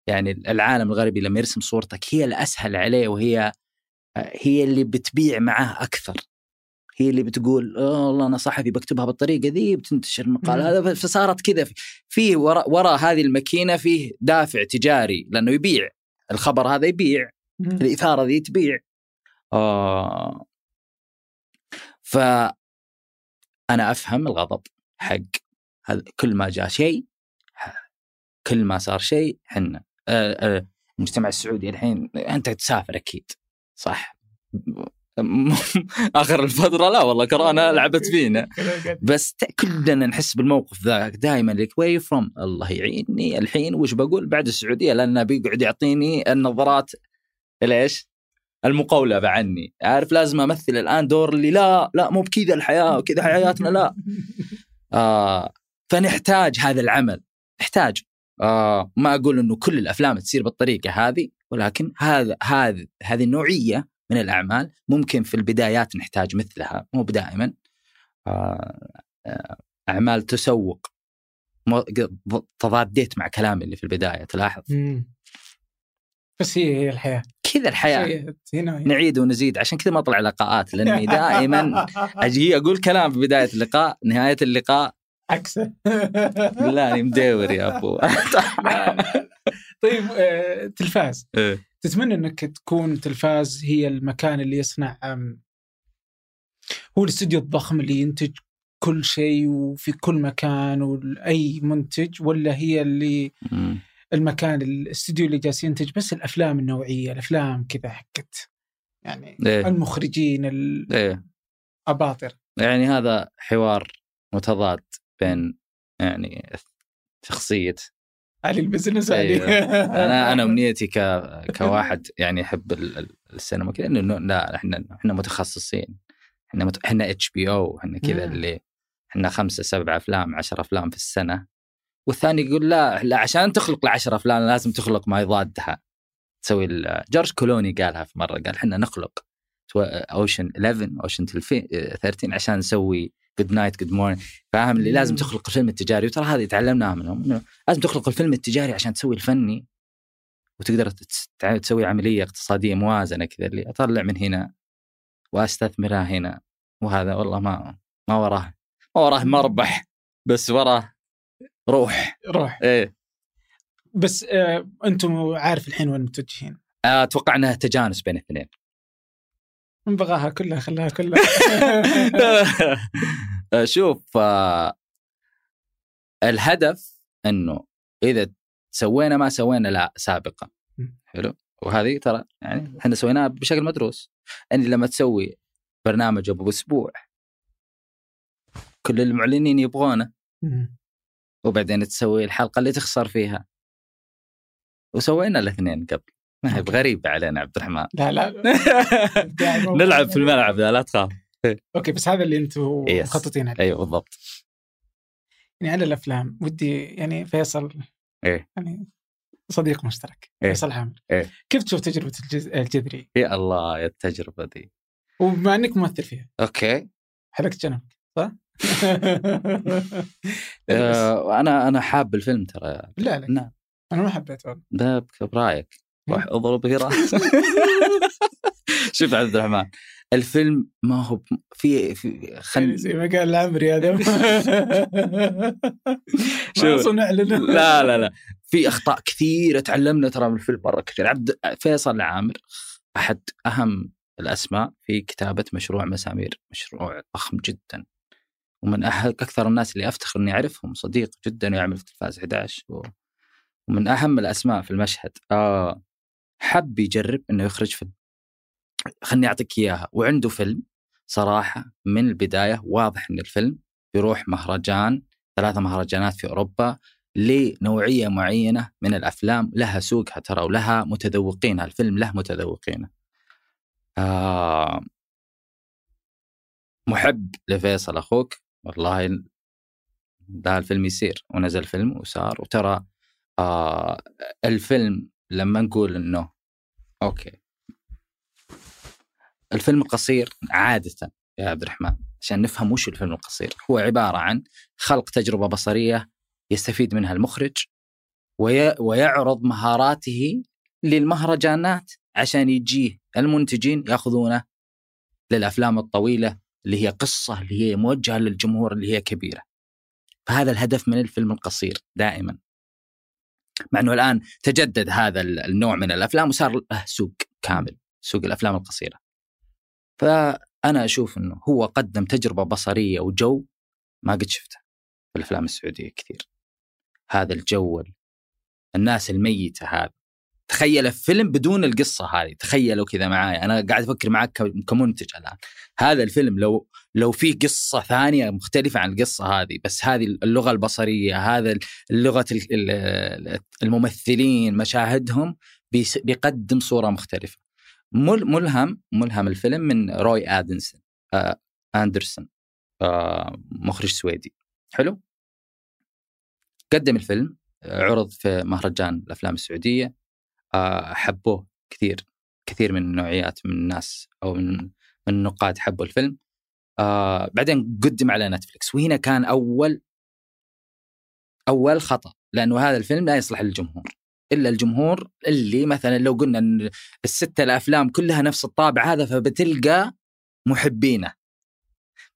يعني العالم الغربي لما يرسم صورتك هي الأسهل عليه وهي هي اللي بتبيع معاه أكثر. هي اللي بتقول "آه والله أنا صحفي بكتبها بالطريقة ذي بتنتشر المقال. هذا فصارت كذا. في- وراء ورا هذه الماكينة فيه دافع تجاري لأنه يبيع. الخبر هذا يبيع. الإثارة ذي تبيع. آه. ف أنا أفهم الغضب حق هذا كل ما جاء شيء كل ما صار شيء حنا المجتمع السعودي الحين أنت تسافر أكيد صح؟ [laughs] آخر الفترة لا والله كورونا لعبت فينا. بس كلنا نحس بالموقف ذاك دائما لك وير فروم الله يعيني. الحين وش بقول؟ بعد السعودية لأنه بيقعد يعطيني النظرات. ليش؟ المقولبه عني عارف لازم أمثل الآن دور اللي لا لا مو بكذا الحياة وكذا حياتنا لا. [laughs] آه فنحتاج هذا العمل. نحتاج. آه ما أقول إنه كل الأفلام تصير بالطريقة هذه ولكن هذا هذا هذه النوعية من الأعمال ممكن في البدايات نحتاج مثلها مو دائما. آه آه، أعمال تسوق. تضاديت مع كلامي اللي في البداية تلاحظ. بس هي هي الحياة. كذا الحياة. نعيد ونزيد. عشان كذا ما أطلع لقاءات لأني دائما أجي أقول كلام في بداية اللقاء نهاية اللقاء. عكسه بالله مدور يا أبو. [laughs] طيب آه، تلفاز. إيه. تتمنى إنك تكون تلفاز هي المكان اللي يصنع هو الاستوديو الضخم اللي ينتج كل شيء وفي كل مكان وأي منتج ولا هي اللي. المكان الاستوديو اللي جالس ينتج بس الأفلام النوعية الأفلام كذا حقت يعني إيه. المخرجين إيه الاباطر يعني هذا حوار متضاد بين يعني شخصية علي ال business. علي أنا أنا [laughs] امنيتي ك... كواحد يعني يحب ال- ال- السينما كذا إنه لا إحنا إحنا متخصصين إحنا مت... إحنا HBO إحنا كذا مم. اللي إحنا خمسة سبع أفلام عشر أفلام في السنة والثاني يقول لا لا عشان تخلق العشر أفلام لازم تخلق ما يضادها. تسوي جورج كلوني قالها في مرة قال إحنا نخلق Ocean's 11 Ocean's 13 عشان نسوي Good Night Good Morning فاهم؟ اللي لازم. تخلق الفيلم التجاري. وترى هذه تعلمناها منهم إنه لازم تخلق الفيلم التجاري عشان تسوي الفني. وتقدر تسوي عملية اقتصادية موازنة كذا اللي أطلع من هنا وأستثمرها هنا. وهذا والله ما ما وراه ما وراه مربح بس وراه روح. روح. إيه. بس آه أنتم عارف الحين وين متوجهين. أتوقع إنها تجانس بين الاثنين بغاها كلها خلاها كلها. [laughs] شوف آه، الهدف إنه إذا سوينا ما سوينا لا سابقا. حلو؟ وهذه ترى يعني إحنا سويناها بشكل مدروس. اني لما تسوي برنامج أبو أسبوع كل المعلنين يبغونه. وبعدين تسوي الحلقة اللي تخسر فيها. وسوينا الاثنين قبل. ما هي. غريبة علينا عبد الرحمن. لا لا. [laughs] نلعب في الملعب لا, لا تخاف. أوكي بس هذا اللي أنتم. مخططين عليه أيوه بالضبط. يعني على الأفلام ودي يعني فيصل إيه. يعني صديق مشترك. إيه. فيصل عامر إيه. كيف تشوف تجربة الجز... الجذري؟ يا الله يا التجربة دي. وبما إنك ممثل فيها. أوكي. حلقت جنبك صح؟ [laughs] آه أنا أنا حاب الفيلم ترى. لا لا. نعم. أنا ما حبيته. بك- برأيك. روح أضرب راسك [laughs] شوف عبد الرحمن الفيلم ما هو في في يعني خل زي ما قال العمري هذا [laughs] شوف. صنع لنا. لا لا لا. في أخطاء كثيرة تعلمنا ترى من الفيلم مرة كثير. عبد فيصل العامر أحد أهم الأسماء في كتابة مشروع مسامير مشروع ضخم جدا. ومن أكثر الناس اللي أفتخر إني أعرفهم صديق جدا يعمل في تلفاز 11 و- ومن أهم الأسماء في المشهد. آه حب يجرب إنه يخرج فيلم خلني أعطيك إياها. وعنده فيلم صراحة من البداية واضح إن الفيلم بيروح مهرجان ثلاثة مهرجانات في أوروبا لنوعية معينة من الأفلام لها سوقها ترى ولها متذوقينها الفيلم له متذوقينه. آه محب لفيصل أخوك. والله ده الفيلم يصير ونزل فيلم وصار وترى آه الفيلم لما نقول إنه أوكي. الفيلم القصير عادة يا عبد الرحمن عشان نفهم وش الفيلم القصير. هو عبارة عن خلق تجربة بصرية يستفيد منها المخرج وي ويعرض مهاراته للمهرجانات عشان يجيه المنتجين يأخذونه للأفلام الطويلة اللي هي قصة اللي هي موجهة للجمهور اللي هي كبيرة. فهذا الهدف من الفيلم القصير دائما. مع إنه الآن تجدد هذا ال- النوع من الأفلام وصار له سوق كامل، سوق الأفلام القصيرة. فأنا أشوف إنه هو قدم تجربة بصرية وجو ما قد شفته في الأفلام السعودية كثير. هذا الجو الناس الميتة هذا تخيل فيلم بدون القصة هذه تخيلوا كذا معايا أنا قاعد أفكر معك كمنتج الآن. هذا الفيلم لو لو في قصة ثانية مختلفة عن القصة هذه بس هذه اللغة البصرية هذا اللغة ال- ال- الممثلين مشاهدهم بيقدم صورة مختلفة. مل- ملهم ملهم الفيلم من روي ادنسون آه اندرسون آه مخرج سويدي. حلو؟ قدم الفيلم عرض في مهرجان الأفلام السعودية. حبوه كثير كثير من النوعيات من الناس أو من من النقاد حبوا الفيلم. آه بعدين قدم على نتفلكس وهنا كان أول أول خطأ لأنه هذا الفيلم لا يصلح للجمهور. إلا الجمهور اللي مثلا لو قلنا إن الستة الأفلام كلها نفس الطابع هذا فبتلقى محبينه.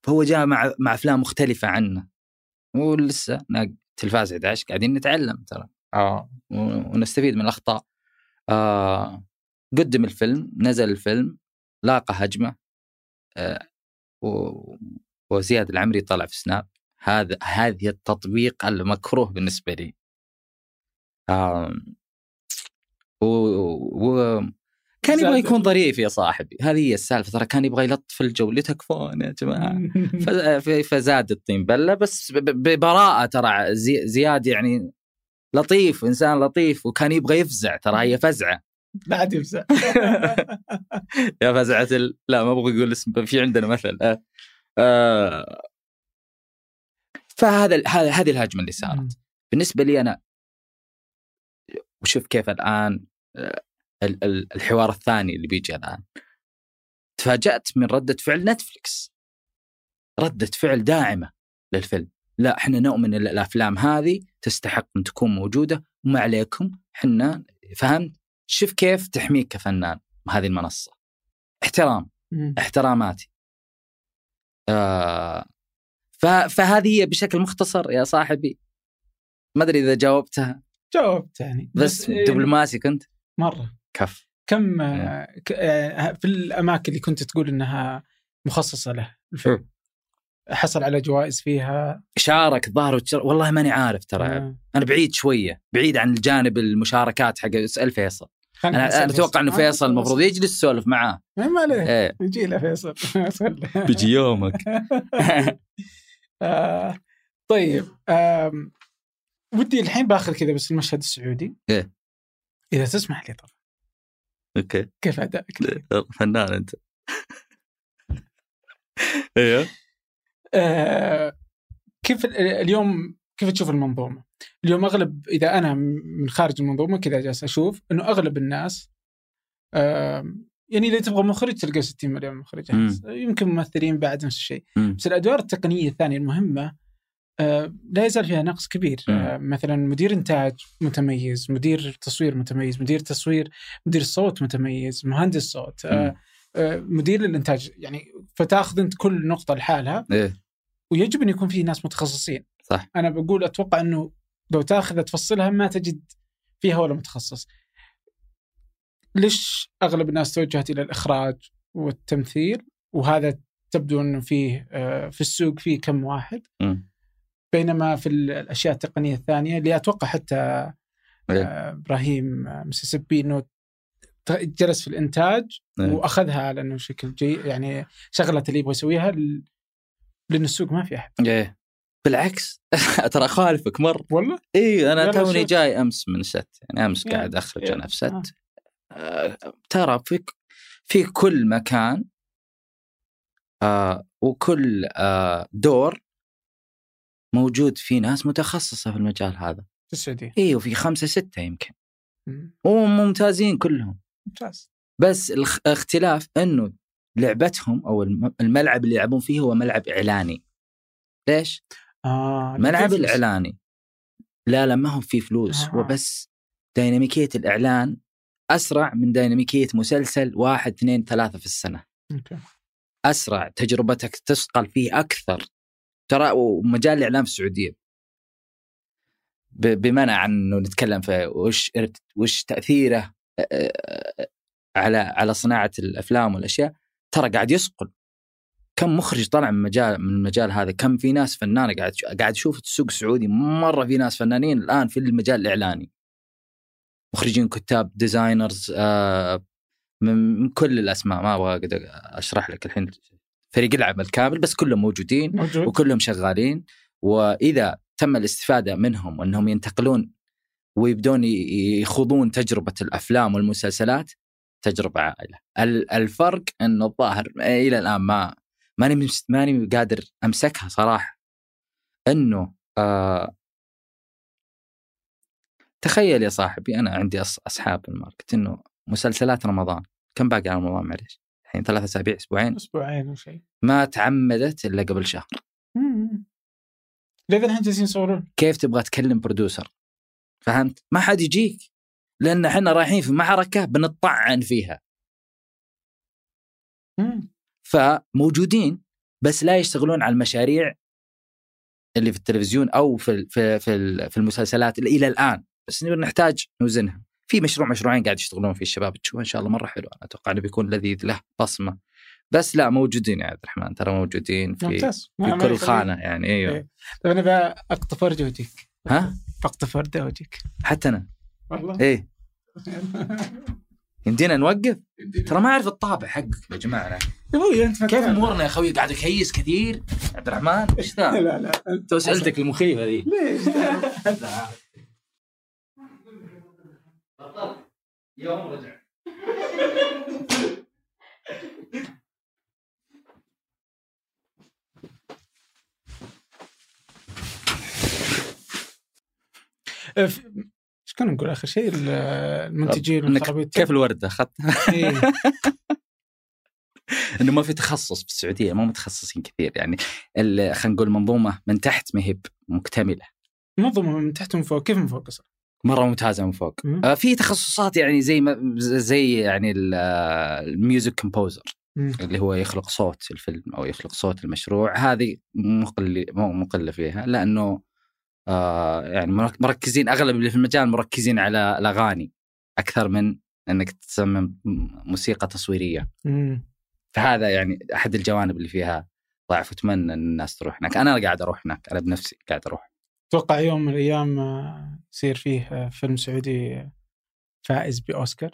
فهو جاء مع مع أفلام مختلفة عنه. ولسه تلفاز 11 قاعدين نتعلم ترى. آه. ونستفيد من الأخطاء. آه قدم الفيلم نزل الفيلم لاقى هجمة آه وزياد العمري طلع في سناب. هذا هذه التطبيق المكروه بالنسبة لي. آه و, و كان يبغى يكون ظريف يا صاحبي. هذه هي السالفة. ترى كان يبغى يلطف الجو لتكفون يا جماعة. [laughs] فزاد الطين بلة بس ببراءة ترى زي زياد يعني لطيف إنسان لطيف وكان يبغى يفزع ترى هي فزعة. بعد يفزع [laughs] يا فزعة ال... لا ما أبغى أقول اسم في عندنا مثل. آه. آه. فهذا ال- هذا هذه الهجمة اللي صارت. بالنسبة لي أنا وشوف كيف الآن آه، ال- ال- الحوار الثاني اللي بيجي الآن. تفاجأت من ردة فعل نتفلكس ردة فعل داعمة للفيلم. لا إحنا نؤمن إن الأفلام هذه تستحق أن تكون موجودة. وما عليكم إحنا فهمت؟ شوف كيف تحميك كفنان هذه المنصة. احترام. مم. احتراماتي. آه فهذه هي بشكل مختصر يا صاحبي. ما أدري إذا جاوبتها. جاوبت يعني. بس إيه، دبلوماسي كنت مرة. كف. كم آه، في الأماكن اللي كنت تقول إنها مخصصة له الفيلم؟ حصل على جوائز فيها. شارك ظهر وتشر... والله ماني عارف ترى. آه. أنا بعيد شوية بعيد عن الجانب المشاركات حق اسأل فيصل. أنا أتوقع إنه آه، فيصل المفروض يجلس يسولف معاه. إيه، ما عليه. إيه. يجي له فيصل. [laughs] بيجي يومك. [laughs] آه، طيب آم، ودي الحين باخذ كذا بس المشهد السعودي. إيه. إذا تسمح لي طبعا. أوكي. كيف أدائك؟ فنان أنت. [laughs] أيوه آه، كيف ال- اليوم كيف تشوف المنظومة؟ اليوم أغلب إذا أنا من خارج المنظومة كذا جالس أشوف إنه أغلب الناس يعني إذا تبغى مخرج تلقى 60 مليون مخرج. يمكن ممثلين بعد نفس الشيء. بس الأدوار التقنية الثانية المهمة آه، لا يزال فيها نقص كبير. آه، مثلا مدير إنتاج متميز مدير تصوير متميز مدير تصوير مدير صوت متميز مهندس صوت مم. آه، مدير للإنتاج. يعني فتاخذ أنت كل نقطة لحالها. إيه. ويجب أن يكون في ناس متخصصين. صح. أنا بقول أتوقع أنه لو تاخذ تفصلها ما تجد فيها ولا متخصص. ليش أغلب الناس توجهت إلى الإخراج والتمثيل؟ وهذا تبدو أنه فيه آه، في السوق فيه كم واحد. مم. بينما في ال- الأشياء التقنية الثانية اللي أتوقع حتى إيه. آه، إبراهيم آه، مسيسيبي انه جلس في الإنتاج إيه. وأخذها على انه شكل جيد يعني شغلة اللي يبغى يسويها لأن السوق ما في أحد إيه بالعكس [laughs] ترى أخالفك مره والله إي أنا توني. جاي أمس من ست يعني أمس يلا. قاعد أخرج. أنا في ست آه، ترى في في كل مكان آه وكل آه دور موجود في ناس متخصصة في المجال هذا في السعودية إي وفي خمسة ستة يمكن مم. وممتازين كلهم ممتاز بس الاختلاف إنه لعبتهم أو الم- الملعب اللي يلعبون فيه هو ملعب إعلاني ليش؟ آه ملعب في. الإعلاني لا لا ما هو فيه فلوس آه. هو بس ديناميكية الإعلان أسرع من ديناميكية مسلسل واحد اثنين ثلاثة في السنة أوكي. أسرع تجربتك تثقل فيه أكثر ترى ومجال الاعلام في السعودية بمنع عن إنه نتكلم في وش وش تأثيره آه، آه، على على صناعة الأفلام والأشياء ترى قاعد يسقل كم مخرج طلع من مجال من المجال هذا؟ كم في ناس فنانة قاعد قاعد أشوف السوق السعودي مرة في ناس فنانين الآن في المجال الإعلاني. مخرجين كتاب ديزاينرز آه، من كل الأسماء. ما أبغى أشرح لك الحين. فريق العمل كامل بس كلهم موجودين موجود. وكلهم شغالين. وإذا تم الاستفادة منهم وأنهم ينتقلون ويبدون يخوضون تجربة الأفلام والمسلسلات تجربة عائلة. ال- الفرق انه الظاهر إلى الآن ما ماني ماني قادر أمسكها صراحة. إنه آه تخيل يا صاحبي أنا عندي أصحاب الماركت إنه مسلسلات رمضان. كم باقي على رمضان معليش؟ الحين ثلاثة أسابيع أسبوعين؟ أسبوعين أو شيء. ما تعمدت إلا قبل شهر. لذا الحين جالسين يصورون كيف تبغى تكلم برودوسر؟ فهمت؟ ما حد يجيك لأن إحنا رايحين في معركة بنطعن فيها. فموجودين بس لا يشتغلون على المشاريع اللي في التلفزيون أو في في في, في المسلسلات إلى الآن. بس نحتاج نوزنها. في مشروع مشروعين قاعد يشتغلون فيه الشباب تشوف إن شاء الله مرة حلو. أنا أتوقع إنه بيكون لذيذ له بصمة. بس لا موجودين يا عبد الرحمن ترى موجودين في, ممتاز. في كل. خانة يعني أيوه. إيه. طيب أنا بقى أقطف وجهك ها؟ اقطف ورده وجهك حتى أنا. والله. إيه. [laughs] يمدينا نوقف؟ ترى ما أعرف الطابع حقك يا جماعة. يا أبوي أنت كيف أمورنا يا أخوي؟ قاعد اكيس كثير. عبد الرحمن إيش ذا؟ [laughs] لا لا. انت تو سألتك المخيفه ذي [laughs] ليش؟ يوم رجع. إيش كنا نقول آخر شيء ال- المنتجين والخرابيط كيف الوردة اخذتها؟ إيه. [laughs] إنه ما في تخصص في السعودية مو متخصصين كثير يعني خلينا نقول منظومة من تحت ما هي مكتملة منظمه من تحت ومن فوق كيف من فوق أصلا؟ مرة ممتازة من فوق مم. آه، في تخصصات يعني زي ما زي يعني ال- ال music composer. اللي هو يخلق صوت الفيلم أو يخلق صوت المشروع هذه مقل مو مقلة فيها لأنه آه يعني مرك- مركزين أغلب اللي في المجال مركزين على الأغاني أكثر من إنك تصمم موسيقى تصويرية. مم. فهذا يعني أحد الجوانب اللي فيها ضعف. أتمنى إن الناس تروح هناك. أنا قاعد أروح هناك أنا بنفسي قاعد أروح. أتوقع يوم من الأيام آه، يصير فيه آه، فيلم سعودي فائز بأوسكار.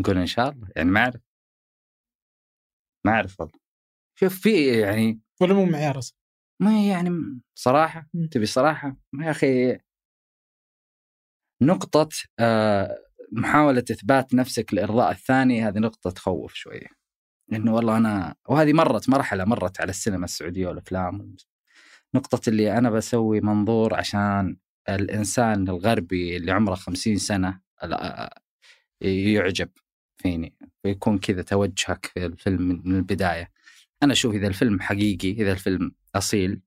نقول إن شاء الله. يعني ما أعرف. ما أعرف والله. شوف في يعني ولا مو معيار أصلا. ما يعني صراحة. تبي صراحة؟ ما يا أخي نقطة آه، محاولة إثبات نفسك لإرضاء الثاني هذه نقطة تخوف شوية. لأنه والله أنا وهذه مرت مرحلة مرت على السينما السعودية والأفلام نقطة اللي أنا بسوي منظور عشان الإنسان الغربي اللي عمره خمسين سنة لا- يعجب فيني ويكون كذا توجهك في الفيلم من من البداية. أنا أشوف إذا الفيلم حقيقي إذا الفيلم أصيل.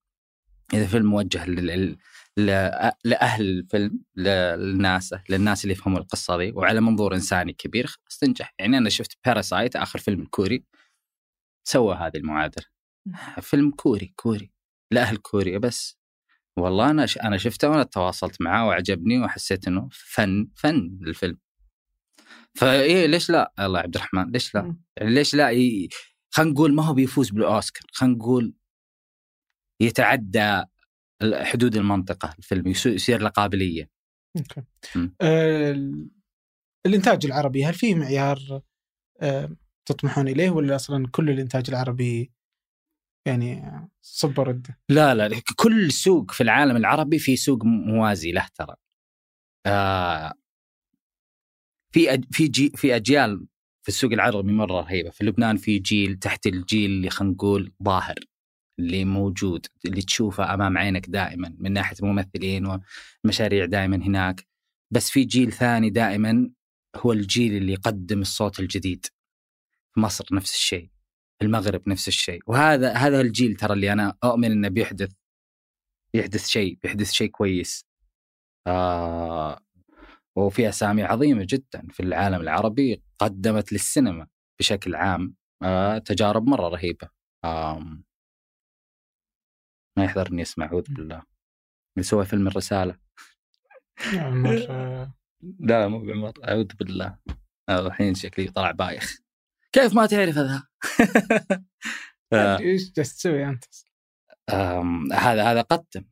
إذا الفيلم موجه لل... ل- لأهل الفيلم للناس للناس اللي يفهموا القصة دي وعلى منظور إنساني كبير خلاص تنجح. يعني أنا شفت Parasite آخر فيلم الكوري سوى هذه المعادلة. فيلم كوري كوري. لأهل كوريا بس. والله أنا ش... أنا شفته وأنا تواصلت معاه وعجبني وحسيت إنه فن فن الفيلم فإيه ليش لا؟ الله عبد الرحمن ليش لا. يعني ليش لا؟ ي... خلينا نقول ما هو بيفوز بالأوسكار. خلينا نقول يتعدى حدود المنطقة الفيلم يصير له قابلية. أوكي. آه، ال- الإنتاج العربي هل فيه معيار آه، تطمحون إليه ولا أصلا كل الإنتاج العربي يعني صب ورد؟ لا لا كل سوق في العالم العربي في سوق موازي له ترى. آه في أج... في جي... في أجيال في السوق العربي مرة رهيبة. في لبنان في جيل تحت الجيل اللي خلينا نقول ظاهر. اللي موجود اللي تشوفه أمام عينك دائما من ناحية ممثلين ومشاريع دائما هناك. بس في جيل ثاني دائما هو الجيل اللي يقدم الصوت الجديد. في مصر نفس الشيء في المغرب نفس الشيء. وهذا هذا الجيل ترى اللي أنا أؤمن إنه بيحدث بيحدث شيء بيحدث شيء كويس. آه وفي أسامي عظيمة جدا في العالم العربي قدمت للسينما بشكل عام آه تجارب مرة رهيبة. آم ما يحضرني اسمع أعوذ بالله. اللي سوى فيلم الرسالة. عمر [laughs] لا مو بعمر أعوذ بالله. الحين شكلي طلع بايخ. كيف ما تعرف هذا؟ [laughs] إيش جالس تسوي أنت؟ هذا هذا قدم.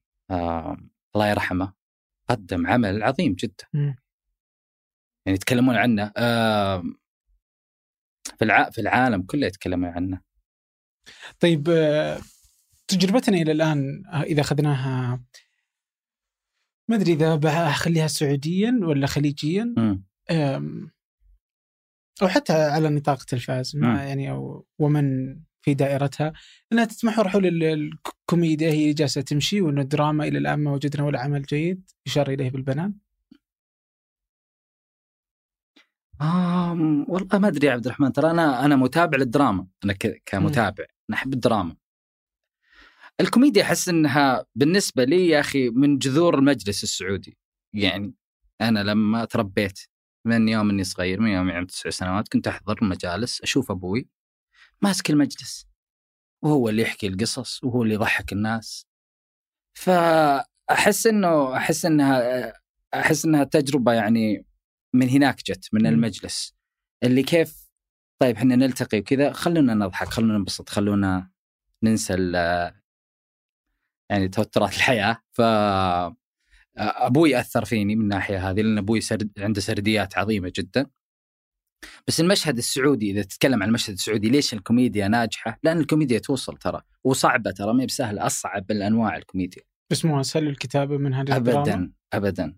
الله يرحمه قدم عمل عظيم جدا. يعني يتكلمون عنه. في الع... في العالم كله يتكلمون عنه. طيب آه، تجربتنا إلى الآن إذا أخذناها ما أدري إذا بخليها سعوديا ولا خليجيا أو حتى على نطاق تلفاز. ما يعني أو ومن في دائرتها إنها تتمحور حول ال- الكوميديا هي جالسة تمشي وان الدراما إلى الآن ما وجدنا ولا عمل جيد يشار إليه بالبنان. آم والله ما أدري يا عبد الرحمن ترى أنا أنا متابع للدراما أنا كمتابع أنا أحب الدراما. الكوميديا أحس إنها بالنسبة لي يا أخي من جذور المجلس السعودي. يعني أنا لما تربيت من يوم إني صغير من يوم عمري تسع سنوات كنت أحضر المجالس أشوف أبوي ماسك المجلس. وهو اللي يحكي القصص وهو اللي يضحك الناس. فأحس إنه أحس إنها أحس إنها تجربة يعني من هناك جت من. المجلس. اللي كيف؟ طيب إحنا نلتقي وكذا خلونا نضحك خلونا ننبسط خلونا ننسى ال- يعني توترات [laughs] الحياة. ف أبوي اثر فيني من الناحيه هذه لأن أبوي سرد عنده سرديات عظيمة جدا. بس المشهد السعودي إذا تتكلم عن المشهد السعودي ليش الكوميديا ناجحة؟ لأن الكوميديا توصل ترى وصعبة ترى ما هي بسهله أصعب الأنواع الكوميديا. بس مو أسهل الكتابة من هذه ابدا ابدا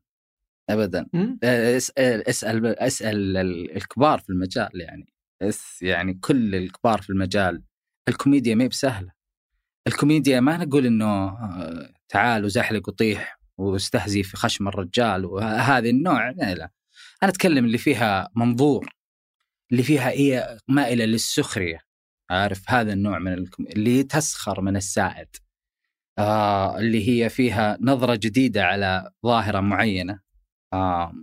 ابدا؟ أسأل أسأل اسال الكبار في المجال يعني. أس يعني كل الكبار في المجال. الكوميديا ما هي بسهلة. الكوميديا ما نقول إنه آه، تعال وزحلق وطيح واستهزي في خشم الرجال وهذه النوع لا, لا. أنا أتكلم اللي فيها منظور اللي فيها هي مائلة للسخرية عارف؟ هذا النوع من. اللي تسخر من السائد. آه اللي هي فيها نظرة جديدة على ظاهرة معينة. آه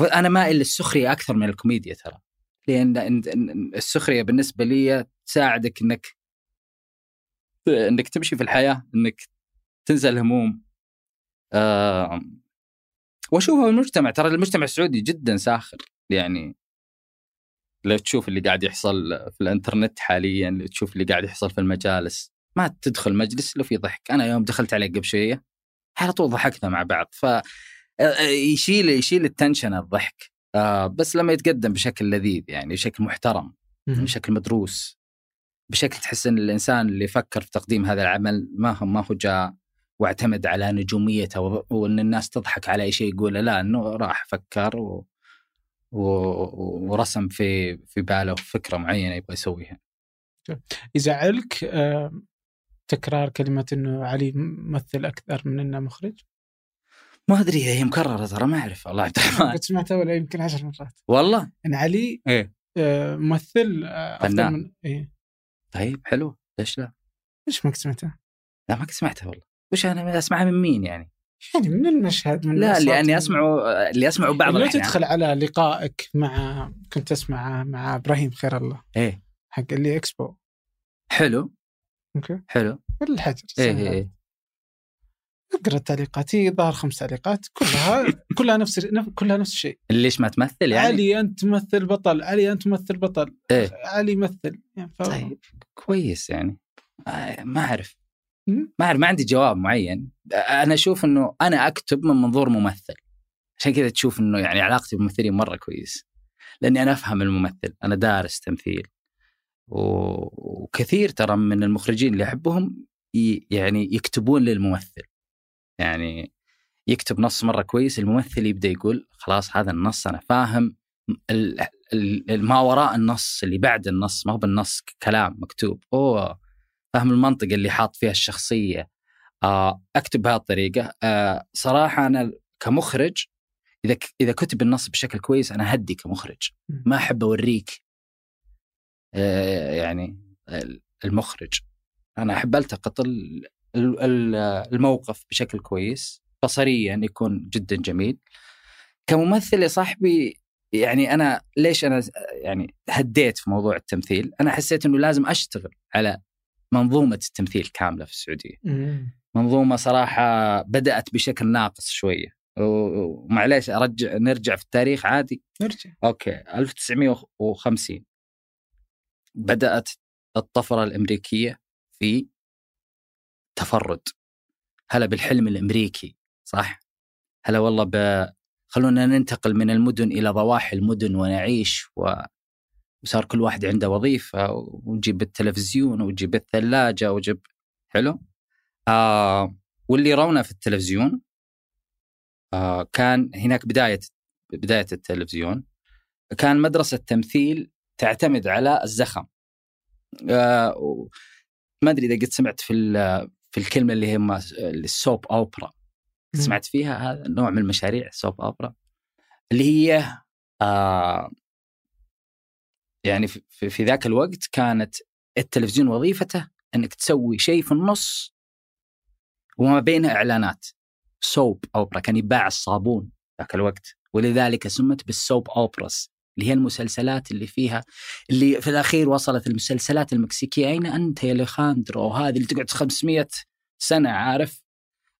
أنا مائل للسخرية أكثر من الكوميديا ترى. لأن السخرية بالنسبة لي تساعدك إنك إنك تمشي في الحياة إنك تنسى الهموم آه وأشوفها المجتمع. ترى المجتمع السعودي جدا ساخر يعني لو تشوف اللي قاعد يحصل في الإنترنت حاليا لو تشوف اللي قاعد يحصل في المجالس ما تدخل مجلس لو في ضحك. أنا يوم دخلت عليه قبل شوية على طول ضحكنا مع بعض. ف آه، يشيل يشيل التنشن الضحك. آه بس لما يتقدم بشكل لذيذ يعني بشكل محترم بشكل مدروس. بشكل تحس إن الإنسان اللي فكر في تقديم هذا العمل ما هو ما هو جاء واعتمد على نجوميته وإن الناس تضحك على أي شيء يقول لا إنه راح فكر و... و... ورسم في في باله فكرة معينة يبغى يسويها. يزعلك آه، تكرار كلمة إنه علي ممثل أكثر من إنه مخرج؟ ما أدري هي مكررة ترى ما أعرف والله. عبد الرحمن قد سمعتها ولا يمكن عشر مرات. والله؟ إن علي إيه. آه، ممثل آه، أفضل من إيه. طيب حلو. ليش لا؟ ليش ما سمعتها؟ لا ما سمعتها والله. وش أنا أسمعها من مين يعني؟ يعني من المشهد من لا لأني أسمعه اللي أسمعه بعض الأحيان. تدخل على لقائك مع كنت أسمع مع إبراهيم خير الله. إيه. حق اللي اكسبو حلو. أوكي. حلو. الحجر إيه إيه. اقرا التعليقات هي ظهر خمس تعليقات كلها [laughs] كلها نفس كلها نفس الشيء. ليش ما تمثل يعني؟ علي أنت تمثل بطل علي أنت تمثل بطل إيه؟ علي يمثل يعني ف... طيب كويس يعني. ما أعرف. ما أعرف ما عندي جواب معين. أنا أشوف إنه أنا أكتب من منظور ممثل. عشان كذا تشوف إنه يعني علاقتي بالممثلين مرة كويس. لأني أنا أفهم الممثل أنا دارس تمثيل. وكثير ترى من المخرجين اللي أحبهم يعني يكتبون للممثل. يعني يكتب نص مرة كويس الممثل يبدأ يقول خلاص هذا النص أنا فاهم ما وراء النص اللي بعد النص ما هو بالنص كلام مكتوب. أوه فهم المنطقة اللي حاط فيها الشخصية. آه، أكتب بهذه الطريقة آه، صراحة أنا كمخرج إذا إذا كتب النص بشكل كويس أنا هدي كمخرج. ما أحب أوريك آه، يعني المخرج. أنا أحب ألتقط الموقف بشكل كويس بصريا يكون جدا جميل. كممثل يا صاحبي يعني أنا ليش أنا يعني هديت في موضوع التمثيل؟ أنا حسيت إنه لازم أشتغل على منظومة التمثيل كاملة في السعودية. منظومة صراحة بدأت بشكل ناقص شوية. ومعليش أرجع نرجع في التاريخ عادي؟ نرجع. أوكي 1950 بدأت الطفرة الأمريكية في تفرد هلا بالحلم الأمريكي صح؟ هلا والله ب خلونا ننتقل من المدن إلى ضواحي المدن ونعيش و... وصار كل واحد عنده وظيفة ونجيب التلفزيون وجيب الثلاجة وجيب حلو؟ آه واللي يرونه في التلفزيون آه كان هناك بداية بداية التلفزيون كان مدرسة تمثيل تعتمد على الزخم آه ما أدري إذا قد سمعت في في الكلمة اللي هي السوب اوبرا سمعت فيها؟ هذا نوع من المشاريع السوب اوبرا اللي هي آه يعني في, في ذاك الوقت كانت التلفزيون وظيفته إنك تسوي شيء في النص وما بينه إعلانات. soap opera كان يباع الصابون ذاك الوقت. ولذلك سمت بال soap operas اللي هي المسلسلات اللي فيها اللي في الأخير وصلت المسلسلات المكسيكية. أين أنت يا أليخاندرو؟ وهذه اللي تقعد 500 سنة عارف؟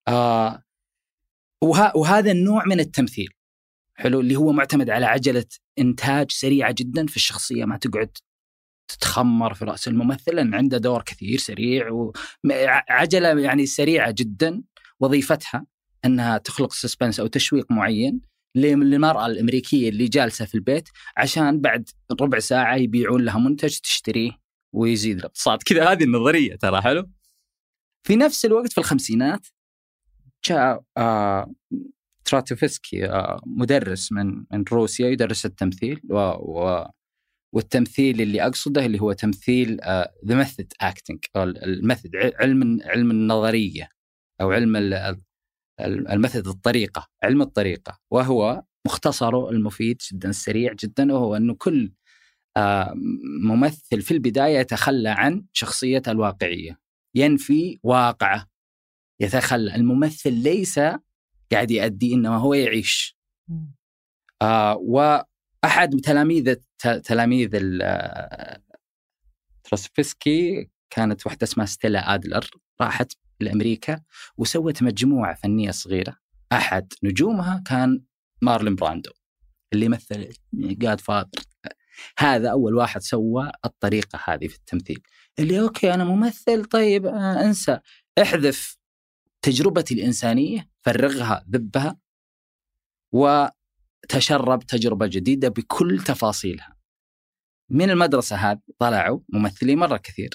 آه وه وهذا النوع من التمثيل حلو؟ اللي هو معتمد على عجلة إنتاج سريعة جدا في الشخصية ما تقعد تتخمر في رأس الممثل لأن عنده دور كثير سريع وعجله يعني سريعة جدا وظيفتها إنها تخلق سسبنس أو تشويق معين للمرأة الأمريكية اللي جالسة في البيت عشان بعد ربع ساعة يبيعون لها منتج تشتريه ويزيد الاقتصاد. كذا هذه النظرية ترى حلو؟ في نفس الوقت في الخمسينات جاء آه تراتوفسكي آه مدرس من من روسيا يدرس التمثيل و, و والتمثيل اللي أقصده اللي هو تمثيل the method acting ال method علم علم النظرية أو علم المثل الطريقة علم الطريقة. وهو مختصره المفيد جدا سريع جدا وهو إنه كل آه، ممثل في البداية يتخلى عن شخصيته الواقعية. ينفي واقعه. يتخلى. الممثل ليس قاعد يؤدي إنما هو يعيش. آه وأحد تلاميذ تلاميذ ستانيسلافسكي كانت واحدة اسمها ستيلا أدلر راحت لأمريكا وسوت مجموعة فنية صغيرة. أحد نجومها كان مارلون براندو اللي مثل Godfather هذا أول واحد سوى الطريقة هذه في التمثيل. اللي أوكي أنا ممثل طيب آه أنسى. احذف تجربتي الإنسانية فرغها ذبها وتشرب تجربة جديدة بكل تفاصيلها. من المدرسة هذه طلعوا ممثلين مرة كثير.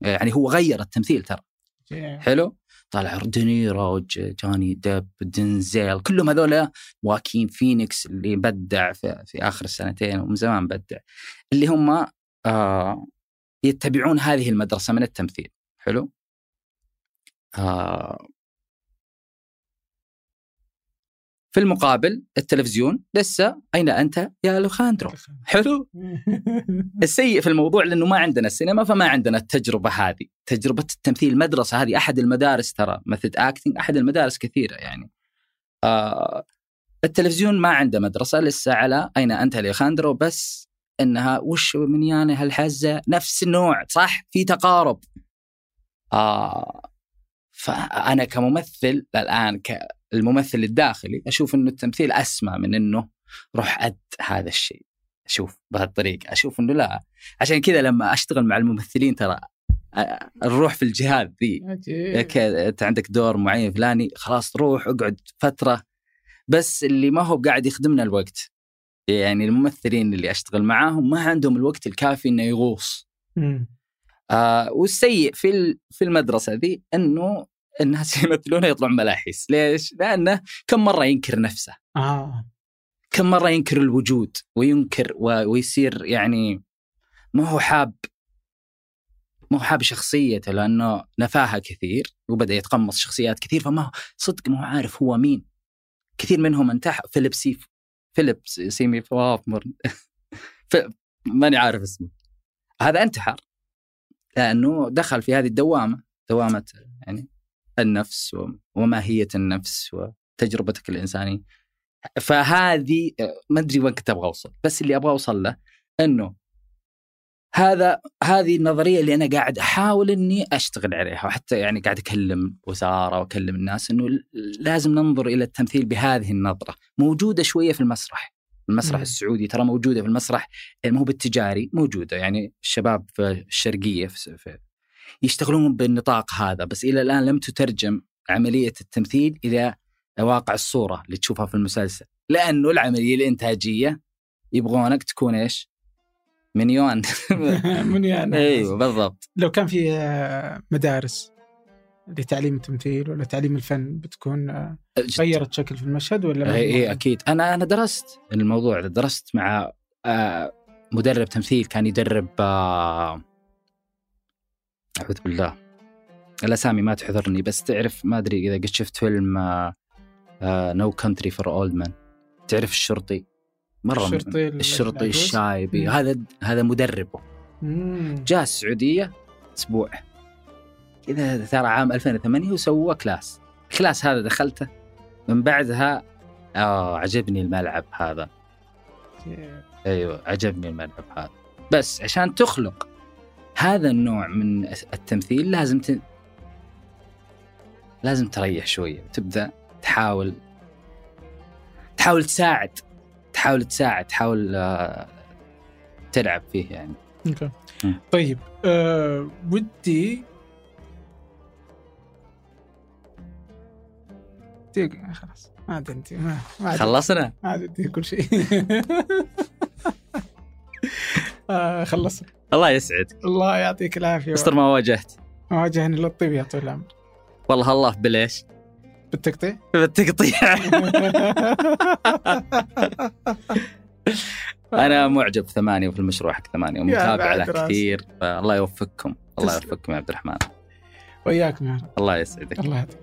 يعني هو غير التمثيل ترى. حلو؟ طلع دي نيرو جوني ديب دنزيل كلهم هذول واكين فينيكس اللي بدع في, في آخر السنتين ومن زمان بدع. اللي هم آه يتبعون هذه المدرسة من التمثيل. حلو؟ آه. في المقابل التلفزيون لسه أين أنت يا أليخاندرو حلو؟ [laughs] السيء في الموضوع لأنه ما عندنا السينما فما عندنا التجربة هذه. تجربة التمثيل المدرسة هذه أحد المدارس ترى method acting أحد المدارس كثيرة يعني. آه. التلفزيون ما عنده مدرسة لسه على أين أنت يا أليخاندرو بس إنها وش منيانه هالحزة؟ نفس النوع صح؟ في تقارب. آه فأنا كممثل الآن كالممثل الداخلي أشوف إنه التمثيل أسمى من إنه روح أد هذا الشيء. أشوف بهالطريقه أشوف إنه لا. عشان كذا لما أشتغل مع الممثلين ترى نروح في الجهات ذي. أنت عندك دور معين فلاني خلاص روح اقعد فترة. بس اللي ما هو قاعد يخدمنا الوقت. يعني الممثلين اللي أشتغل معاهم ما عندهم الوقت الكافي إنه يغوص. آه والسيء في في المدرسة ذي إنه الناس [laughs] يمثلونه يطلعون ملاحيس. ليش؟ لأنه كم مرة ينكر نفسه. آه. كم مرة ينكر الوجود وينكر ويصير يعني ما هو حاب. ما هو حاب شخصيته لأنه نفاها كثير وبدأ يتقمص شخصيات كثير فما هو صدق ما هو عارف هو مين. كثير منهم انتحر. فيليب سيف فيليب سيمور هوفمان [laughs] ماني عارف اسمه. هذا انتحر لأنه دخل في هذه الدوامة دوامة يعني النفس وماهية النفس وتجربتك الإنسانية. فهذه ما أدري وين كنت أبغى أوصل. بس اللي أبغى أوصل له إنه هذا هذه النظرية اللي أنا قاعد أحاول إني أشتغل عليها وحتى يعني قاعد أكلم وزارة وأكلم الناس إنه لازم ننظر إلى التمثيل بهذه النظرة موجودة شوية في المسرح المسرح م. السعودي ترى موجودة في المسرح مو بالتجاري موجودة يعني الشباب في الشرقية في يشتغلون بالنطاق هذا بس إلى الآن لم تترجم عملية التمثيل إلى واقع الصورة اللي تشوفها في المسلسل لأنه العملية الإنتاجية يبغونك تكون إيش؟ منيون [laughs] منيون [laughs] أيوه بالضبط. لو كان في آه، مدارس لتعليم التمثيل ولا تعليم الفن بتكون آه، غيرت شكل في المشهد ولا اي إيه أكيد. أنا أنا درست الموضوع درست مع مدرب تمثيل كان يدرب اعوذ بالله الأسامي ما تحضرني بس تعرف ما أدري إذا قد شفت فيلم No Country for Old Men تعرف الشرطي؟ مرة الشرطي الشرطي الشايب. هذا هذا مدربه. مم. جاء السعودية أسبوع. كذا ترى عام 2008 وسوى class. ال class هذا دخلته. من بعدها آه عجبني الملعب هذا. أيوه عجبني الملعب هذا. بس عشان تخلق هذا النوع من التمثيل لازم ت... لازم تريح شوية. وتبدا تحاول تحاول تساعد. تحاول تساعد تحاول آه، تلعب فيه يعني. أوكي. طيب أه ودي دقيقة خلاص. ما عاد انت ما, ما خلصنا؟ ما عاد كل شيء. [laughs] آه خلصنا. الله يسعدك. الله يعطيك العافية. مستر ما واجهت. ما واجهني إلا الطيب يا طويل العمر والله الله بليش. بالتقطيع؟ بالتقطيع. أنا معجب ثمانية وفي المشروع حق ثمانية ومتابع له كثير فالله يوفقكم. الله يوفقكم يا عبد الرحمن. وياكم يا رب. الله يسعدك. الله يعطيك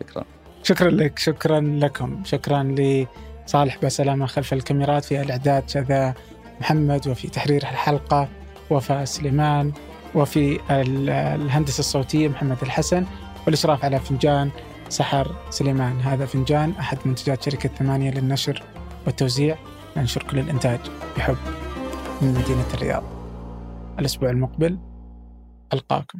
شكرا. شكرا لك شكرا لكم. شكرا لصالح بسلامة خلف الكاميرات في الإعداد شذا محمد وفي تحرير الحلقة وفاء سليمان وفي الهندسة الصوتية محمد الحسن والإشراف على فنجان سحر سليمان هذا فنجان أحد منتجات شركة ثمانية للنشر والتوزيع. ننشر كل الإنتاج بحب من مدينة الرياض. الأسبوع المقبل ألقاكم.